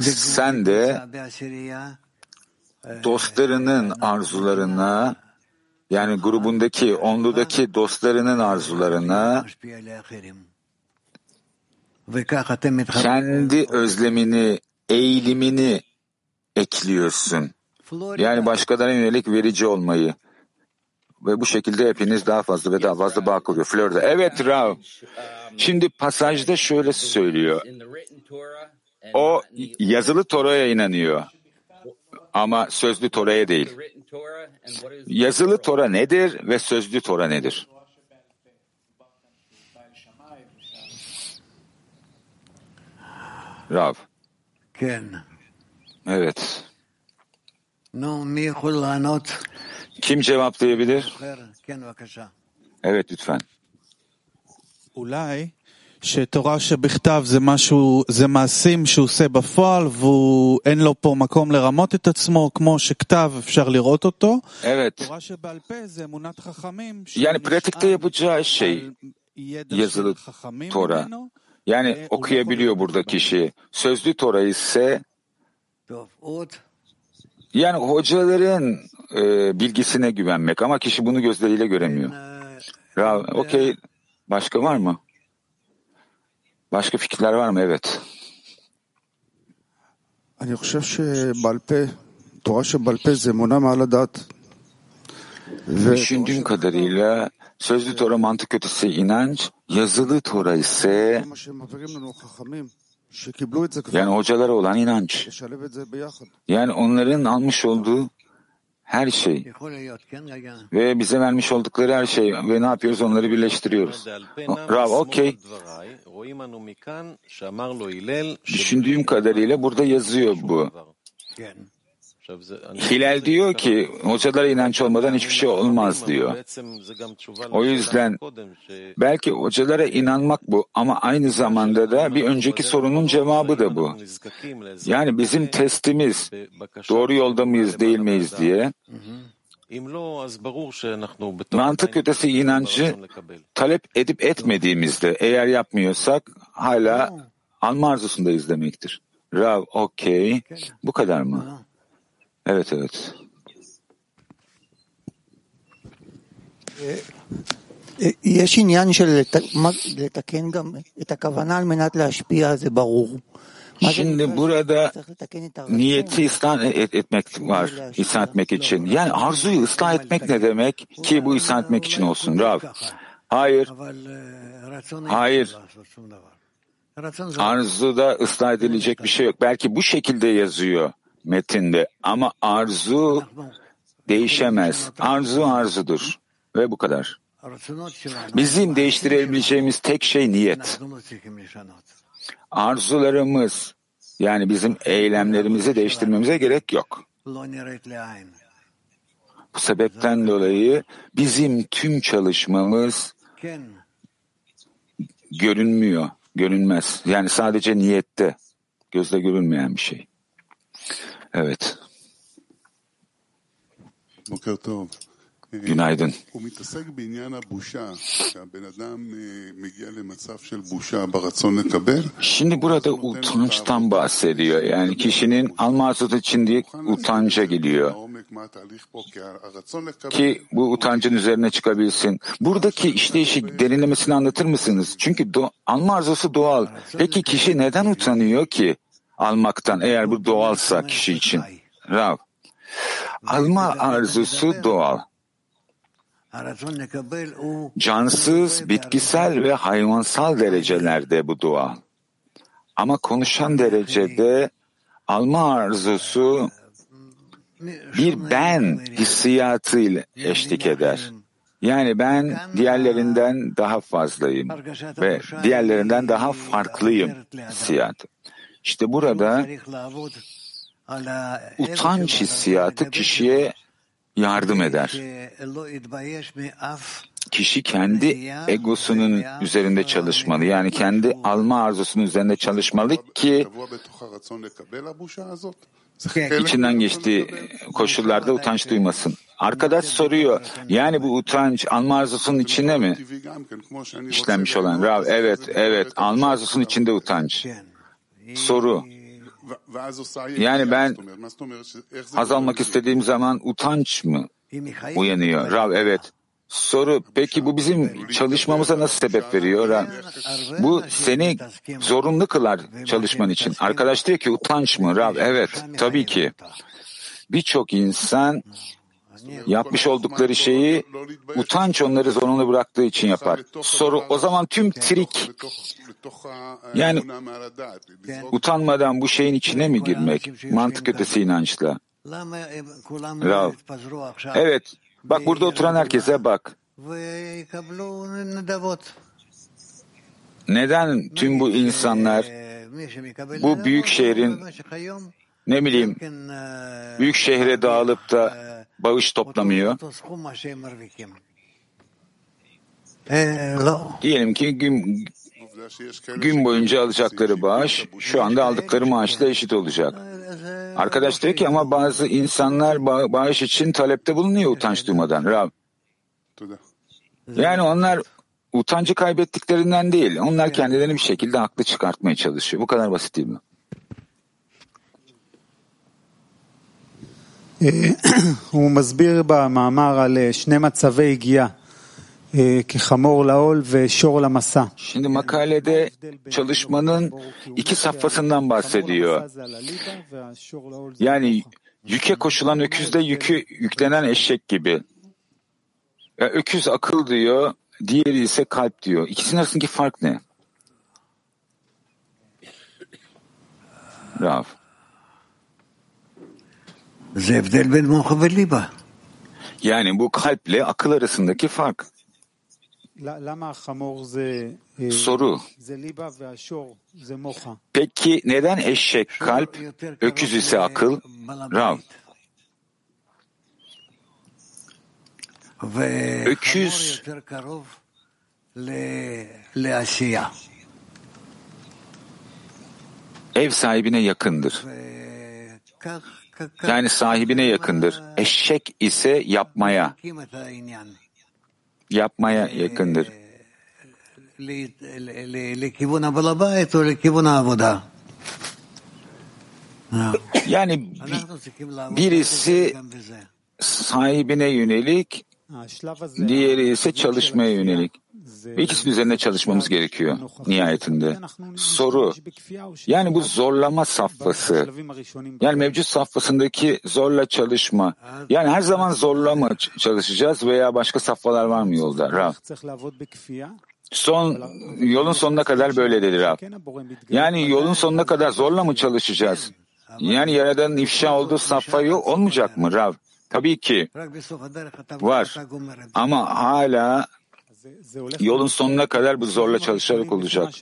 Sen de dostlarının arzularına yani grubundaki, onludaki dostlarının arzularına kendi özlemini, eğilimini ekliyorsun. Yani başkalarına yönelik verici olmayı. Ve bu şekilde hepiniz daha fazla ve daha fazla bağ kuruyor. Florida. Evet Rav. Şimdi pasajda şöyle söylüyor. O yazılı Tora'ya inanıyor. Ama sözlü Tora'ya değil. Yazılı Tora nedir ve sözlü Tora nedir? Rav. Evet. Kim cevaplayabilir? Evet lütfen. אולי שתורה שבכתב זה משהו, זה מעשים שהוא עושה בפועל ואין לו פה מקום לרמות את עצמו, כמו שכתב אפשר לראות אותו. Evet. תורה שבעל פה זה אמונת חכמים. Yani pratikte yapacağı şey yazılı Tora. Yani okuyabiliyor burada kişi. Sözlü Tora ise yani hocaların e, bilgisine güvenmek ama kişi bunu gözleriyle göremiyor. Ya, okey. Başka var mı? Başka fikirler var mı? Evet. אני חושב שבעל פה, תורה שבעל פה זה אמונה מעל הדעת. Düşündüğüm kadarıyla Sözlü Tora mantık ötesi inanç, yazılı Tora ise yani hocalara olan inanç. Yani onların almış olduğu her şey ve bize vermiş oldukları her şey ve ne yapıyoruz onları birleştiriyoruz. Rav okey. Düşündüğüm kadarıyla burada yazıyor bu. Hilal diyor ki hocalara inanç olmadan hiçbir şey olmaz diyor. O yüzden belki hocalara inanmak bu ama aynı zamanda da bir önceki sorunun cevabı da bu. Yani bizim testimiz doğru yolda mıyız değil miyiz diye mantık ötesi inancı talep edip etmediğimizde eğer yapmıyorsak hala alma arzusundayız demektir. Rav okey. Bu kadar mı? Evet evet. יש עניין של לת- מה- לתקן גם את הכוונה על מנת להשפיע, זה ברור. מה זה Şimdi נקרא burada שצריך לתקן את הרצון? niyeti ıslah et, etmek var, ihsan etmek için. Yani arzuyu ıslah etmek ne demek ki bu ihsan etmek için olsun Rav? Hayır, hayır. Arzuda ıslah edilecek bir şey yok. Belki bu şekilde yazıyor metinde ama arzu değişemez. Arzu arzudur ve bu kadar. Bizim değiştirebileceğimiz tek şey niyet. Arzularımız yani bizim eylemlerimizi değiştirmemize gerek yok. Bu sebepten dolayı bizim tüm çalışmamız görünmüyor, görünmez. Yani sadece niyette, gözle görünmeyen bir şey. Evet. Günaydın. Şimdi burada utançtan bahsediyor. Yani kişinin alma için diye utanca geliyor. Ki bu utancın üzerine çıkabilsin. Buradaki işleyişi derinlemesini anlatır mısınız? Çünkü do- alma arzusu doğal. Peki kişi neden utanıyor ki? Almaktan eğer bu doğalsa kişi için? Rav. Alma arzusu doğal. Cansız, bitkisel ve hayvansal derecelerde bu doğal. Ama konuşan derecede alma arzusu bir ben hissiyatıyla eşlik eder. Yani ben diğerlerinden daha fazlayım ve diğerlerinden daha farklıyım hissiyatı. İşte burada utanç hissiyatı kişiye yardım eder. Kişi kendi egosunun üzerinde çalışmalı. Yani kendi alma arzusunun üzerinde çalışmalı ki içinden geçtiği koşullarda utanç duymasın. Arkadaş soruyor, yani bu utanç alma arzusunun içinde mi işlenmiş olan? Rav, evet, evet, alma arzusunun içinde utanç. Soru, yani ben haz almak istediğim zaman utanç mı uyanıyor? Rav, evet. Soru, peki bu bizim çalışmamıza nasıl sebep veriyor? Rav? Bu seni zorunlu kılar çalışman için. Arkadaş diyor ki utanç mı? Rav, evet, tabii ki. Birçok insan yapmış oldukları şeyi utanç onları zorunlu bıraktığı için yapar. Soru o zaman tüm trik yani utanmadan bu şeyin içine mi girmek? Mantık ötesi inançla. Rav. Evet. Bak burada oturan herkese bak. Neden tüm bu insanlar bu büyük şehrin ne bileyim büyük şehre dağılıp da bağış toplamıyor. Diyelim ki gün, gün boyunca alacakları bağış şu anda aldıkları maaşla eşit olacak. Arkadaş diyor ki ama bazı insanlar bağış için talepte bulunuyor utanç duymadan. Rav. Yani onlar utancı kaybettiklerinden değil. Onlar kendilerini bir şekilde haklı çıkartmaya çalışıyor. Bu kadar basit değil mi? הוא מסביר במאמר על שני מצבי הגייה, כחמור לעול ושור למסע. Şimdi makalede çalışmanın iki safhasından bahsediyor. Yani yüke koşulan öküzde yükü yüklenen eşek gibi. Ya öküz akıl diyor, diğeri ise kalp diyor. İkisinin arasındaki fark ne? Rav. Yani bu kalple akıl arasındaki fark. Soru. Peki neden eşek kalp, öküz ise akıl? Rav. Öküz ev sahibine yakındır. Yani sahibine yakındır. Eşek ise yapmaya, yapmaya yakındır. Yani birisi sahibine yönelik, diğeri ise çalışmaya yönelik. İkisi üzerinde çalışmamız gerekiyor nihayetinde. Soru, yani bu zorlama safhası, yani mevcut safhasındaki zorla çalışma, yani her zaman zorla mı çalışacağız veya başka safhalar var mı yolda? Rav. Son, yolun sonuna kadar böyle dedi Rav. Yani yolun sonuna kadar zorla mı çalışacağız? Yani Yaradan'ın ifşa olduğu safha yok olmayacak mı Rav? Tabii ki var ama hala yolun sonuna kadar bu zorla çalışarak olacak.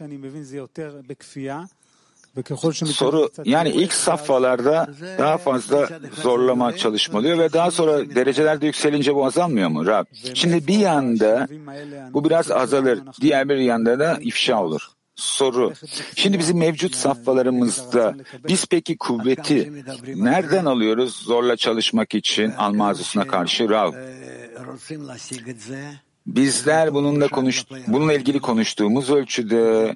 Soru yani ilk safhalarda daha fazla zorlama çalışmalıyor ve daha sonra derecelerde yükselince bu azalmıyor mu Rab? Şimdi bir yanda bu biraz azalır, diğer bir yanda da ifşa olur. Soru. Şimdi bizim mevcut safhalarımızda biz peki kuvveti nereden alıyoruz zorla çalışmak için alma arzusuna karşı Rav? Bizler bununla konuş, bununla ilgili konuştuğumuz ölçüde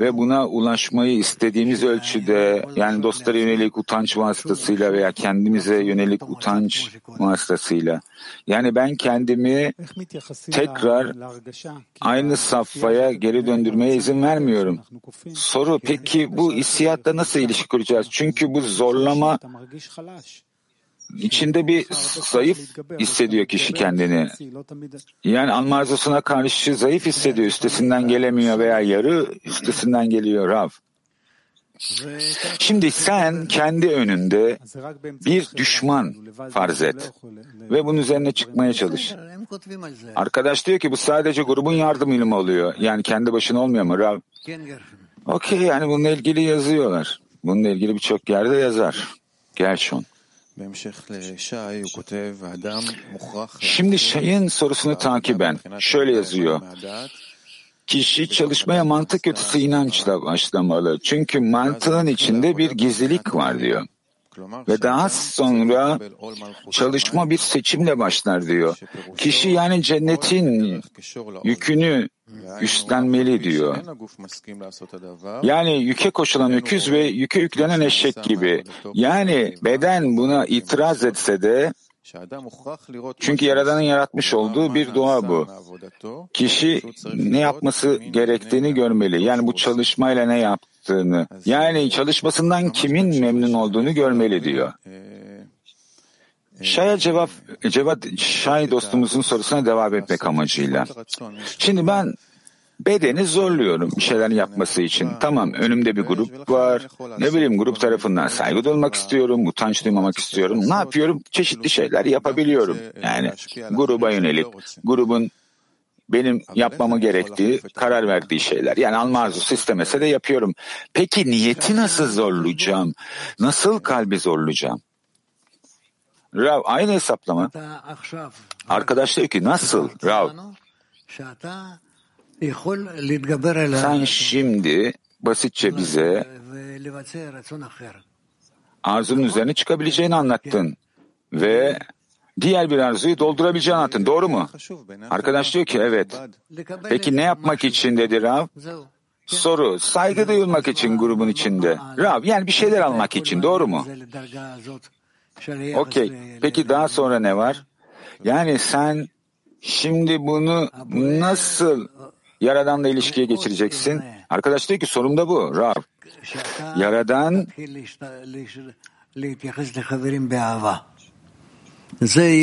ve buna ulaşmayı istediğimiz ölçüde yani dostlara yönelik utanç vasıtasıyla veya kendimize yönelik utanç vasıtasıyla yani ben kendimi tekrar aynı safhaya geri döndürmeye izin vermiyorum. Soru peki bu hissiyatla nasıl ilişki kuracağız? Çünkü bu zorlama içinde bir zayıf hissediyor kişi kendini. Yani alma karşı zayıf hissediyor. Üstesinden gelemiyor veya yarı üstesinden geliyor Rav. Şimdi sen kendi önünde bir düşman farz et ve bunun üzerine çıkmaya çalış. Arkadaş diyor ki bu sadece grubun yardımıyla mı oluyor? Yani kendi başına olmuyor mu? Rav? Okey yani bununla ilgili yazıyorlar. Bununla ilgili birçok yerde yazar. Gershon. Şimdi şeyin sorusunu takiben şöyle yazıyor. Kişi çalışmaya mantık ötesi inançla başlamalı. Çünkü mantığın içinde bir gizlilik var diyor. Ve daha sonra çalışma bir seçimle başlar diyor. Kişi yani cennetin yükünü üstlenmeli diyor. Yani yüke koşulan öküz ve yüke yüklenen eşek gibi. Yani beden buna itiraz etse de çünkü Yaradan'ın yaratmış olduğu bir doğa bu. Kişi ne yapması gerektiğini görmeli. Yani bu çalışmayla ne yaptığını. Yani çalışmasından kimin memnun olduğunu görmeli diyor. Şaya cevap, cevap Şay dostumuzun sorusuna devam etmek amacıyla. Şimdi ben bedeni zorluyorum bir şeyler yapması için. Tamam önümde bir grup var. Ne bileyim grup tarafından saygı duymak istiyorum, utanç duymamak istiyorum. Ne yapıyorum? Çeşitli şeyler yapabiliyorum. Yani gruba yönelik, grubun benim yapmamı gerektiği, karar verdiği şeyler. Yani alma arzusu istemese de yapıyorum. Peki niyeti nasıl zorlayacağım? Nasıl kalbi zorlayacağım? Rav aynı hesaplama. Arkadaş diyor ki nasıl Rav? Sen şimdi basitçe bize arzunun üzerine çıkabileceğini anlattın ve diğer bir arzuyu doldurabileceğini anlattın. Doğru mu? Arkadaş diyor ki evet. Peki ne yapmak için dedi Rav? Soru, saygı duyulmak için grubun içinde. Rav, yani bir şeyler almak için, doğru mu? Okey. Peki daha sonra ne var? Yani sen şimdi bunu nasıl Yaradan'la ilişkiye geçireceksin? Arkadaş diyor ki sorum da bu. Rab. Yaradan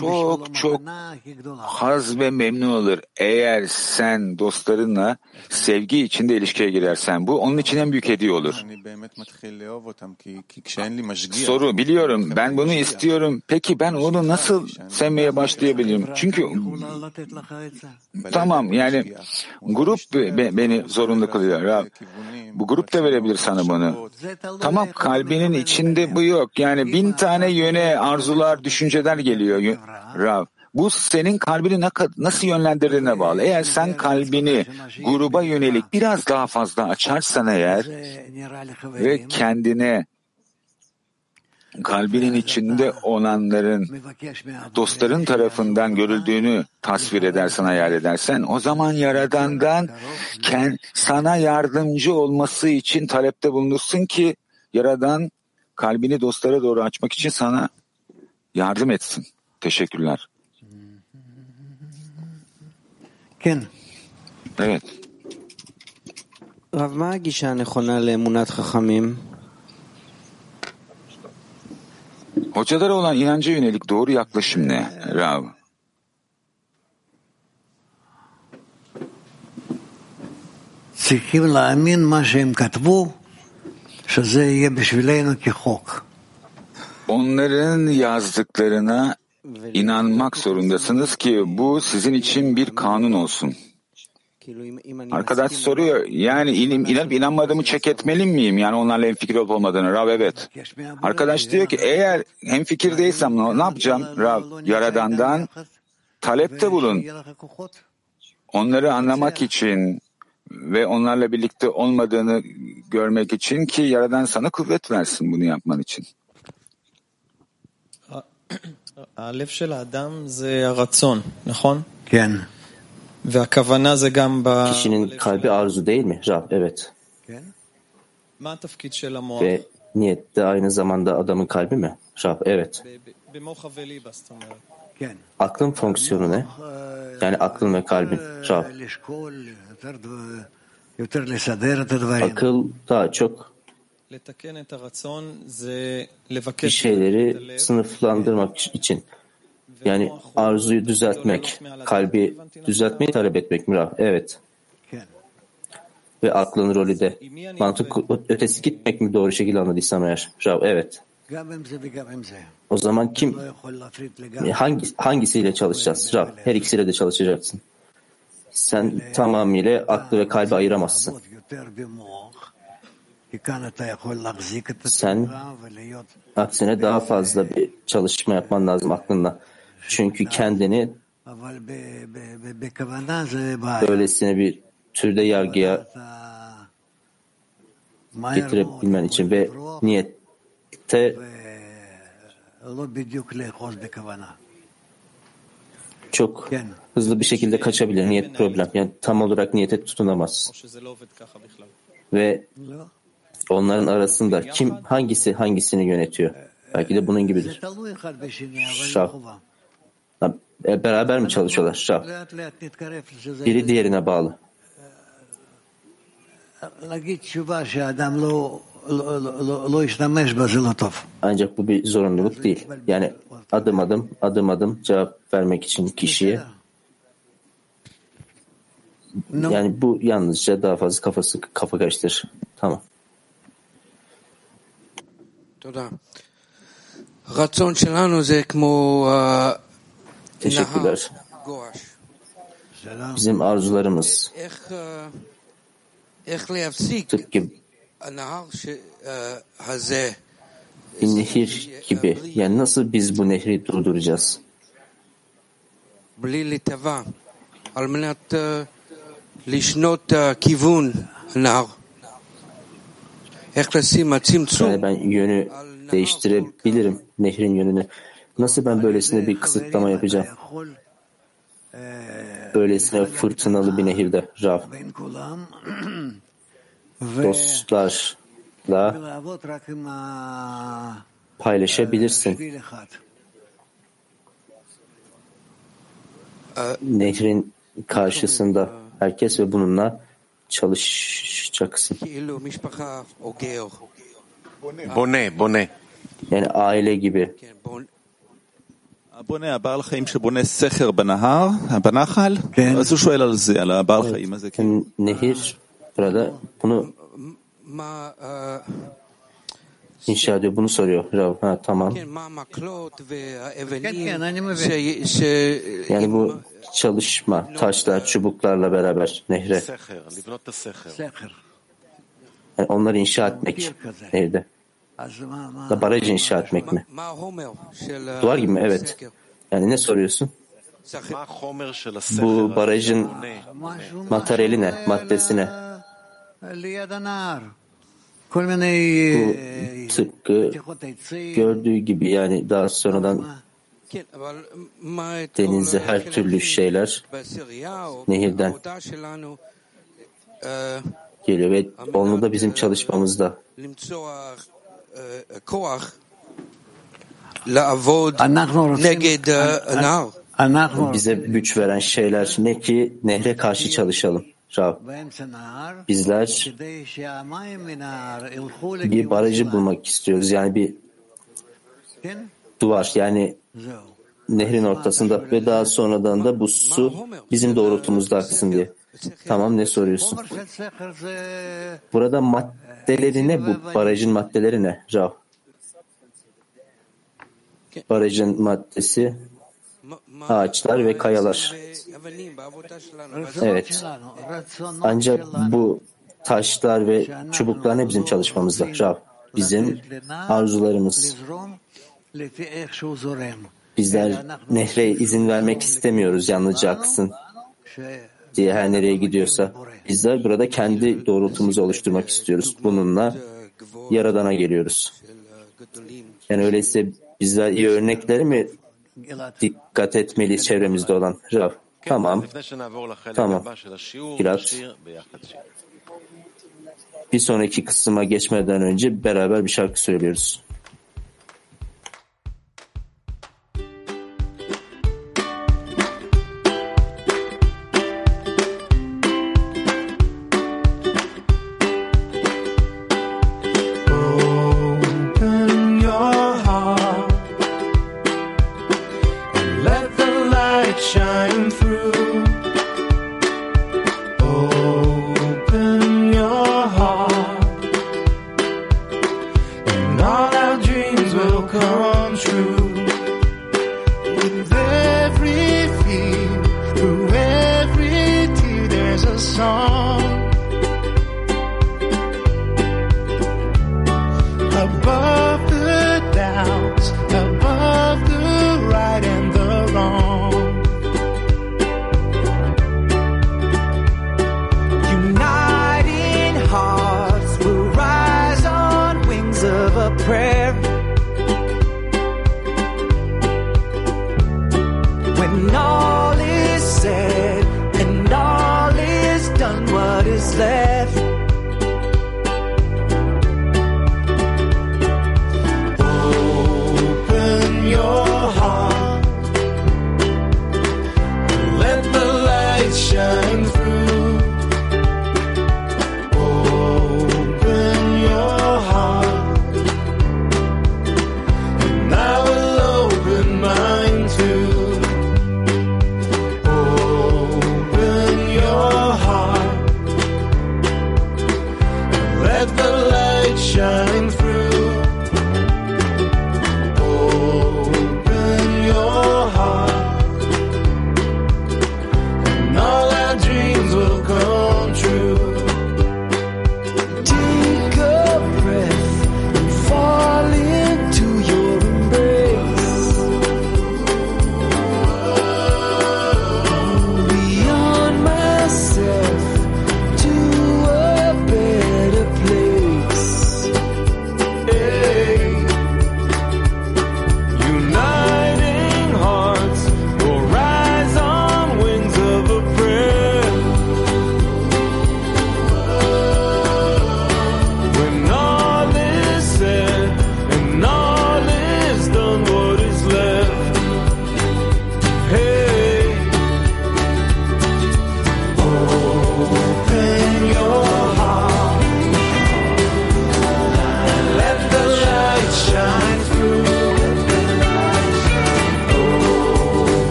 çok çok haz ve memnun olur eğer sen dostlarınla sevgi içinde ilişkiye girersen. Bu onun için en büyük hediye olur. Soru biliyorum ben bunu istiyorum. Peki ben onu nasıl sevmeye başlayabilirim? Çünkü tamam yani grup beni zorunlu kılıyor. Bu grup da verebilir sana bunu. Tamam kalbinin içinde bu yok. Yani bin tane yöne arzular, düşünceler geliyor Rav. Bu senin kalbini nasıl yönlendirdiğine bağlı. Eğer sen kalbini gruba yönelik biraz daha fazla açarsan eğer ve kendine kalbinin içinde olanların dostların tarafından görüldüğünü tasvir edersen, hayal edersen o zaman Yaradan'dan sana yardımcı olması için talepte bulunursun ki Yaradan kalbini dostlara doğru açmak için sana yardım etsin. Teşekkürler. Evet. רב, מה הגישה הנכונה לאמונת חכמים? Hocalara olan inanca yönelik doğru yaklaşım ne? Rav. צריכים להאמין מה שהם כתבו, שזה יהיה בשבילנו כחוק. Onların yazdıklarına inanmak zorundasınız ki bu sizin için bir kanun olsun. Arkadaş soruyor yani inim, inanıp inanmadığımı çek etmeli miyim? Yani onlarla hemfikir olup olmadığını. Rav evet. Arkadaş diyor ki eğer hemfikir değilsem ne, ne yapacağım? Rav Yaradan'dan talepte bulun. Onları anlamak için ve onlarla birlikte olmadığını görmek için ki Yaradan sana kuvvet versin bunu yapman için. הלב של האדם זה הרצון, נכון? כן. והכוונה זה גם ב... Kişinin kalbi arzu değil mi? Rab, evet. מה התפקיד של המוח? Ve niyet de aynı zamanda adamın kalbi mi? Rab, evet. במוח וליבה, זאת אומרת. כן. Aklın fonksiyonu ne? Yani aklın ve kalbin. Rab. יותר לסדר את הדברים. Akıl daha çok bir şeyleri sınıflandırmak için yani arzuyu düzeltmek, kalbi düzeltmeyi talep etmek mi Evet. Ve aklın rolü de mantık ötesi gitmek mi doğru şekilde anladıysam eğer? Rav, evet. O zaman kim hangi hangisiyle çalışacağız? Rav, her ikisiyle de çalışacaksın. Sen tamamıyla aklı ve kalbi ayıramazsın. Sen aksine daha fazla bir çalışma yapman lazım aklında. Çünkü kendini böylesine bir türde yargıya getirebilmen için ve niyette çok hızlı bir şekilde kaçabilir. Niyet problem. Yani tam olarak niyete tutunamaz. Ve Onların arasında kim hangisi hangisini yönetiyor? Belki de bunun gibidir. Şav. E, beraber mi çalışıyorlar? Şav. Biri diğerine bağlı. Ancak bu bir zorunluluk değil. Yani adım adım, adım adım cevap vermek için kişiye yani bu yalnızca daha fazla kafası kafa karıştırır. Tamam. Teşekkürler. Bizim arzularımız. tıpkı bir nehir gibi. Yani nasıl biz bu nehri durduracağız? Yani ben yönü değiştirebilirim nehrin yönünü. Nasıl ben böylesine bir kısıtlama yapacağım? Böylesine fırtınalı bir nehirde Rav. Dostlarla paylaşabilirsin. Nehrin karşısında herkes ve bununla çalışacaksın. כאילו משפחה או גר. בונה, בונה. Yani aile gibi. הבונה, הבעל חיים שבונה סכר בנהר, בנחל, אז הוא שואל על זה, על הבעל חיים הזה. Nehir burada bunu מה, אה, inşa ediyor? Bunu soruyor Rav. Ha, tamam. Yani bu çalışma, taşlar, çubuklarla beraber nehre. Yani onları inşa etmek nehirde. Da baraj inşa etmek mi? Duvar gibi mi? Evet. Yani ne soruyorsun? Bu barajın materyali ne? Maddesi ne? Bu tıpkı gördüğü gibi yani daha sonradan denize her türlü şeyler nehirden geliyor ve onu da bizim çalışmamızda. Bize güç veren şeyler ne ki nehre karşı çalışalım. Rab, bizler bir barajı bulmak istiyoruz. Yani bir duvar yani nehrin ortasında ve daha sonradan da bu su bizim doğrultumuzda aksın diye. Tamam ne soruyorsun? Burada maddeleri ne bu? Barajın maddeleri ne? Rav. Barajın maddesi ağaçlar ve kayalar. Evet. Ancak bu taşlar ve çubuklar ne bizim çalışmamızda Rab? Bizim arzularımız. Bizler nehre izin vermek istemiyoruz yalnızca aksın diye her nereye gidiyorsa. Bizler burada kendi doğrultumuzu oluşturmak istiyoruz. Bununla Yaradan'a geliyoruz. Yani öyleyse bizler iyi örnekleri mi dikkat etmeliyiz çevremizde olan. Rav, tamam. Tamam. Gilat. Bir sonraki kısma geçmeden önce beraber bir şarkı söylüyoruz.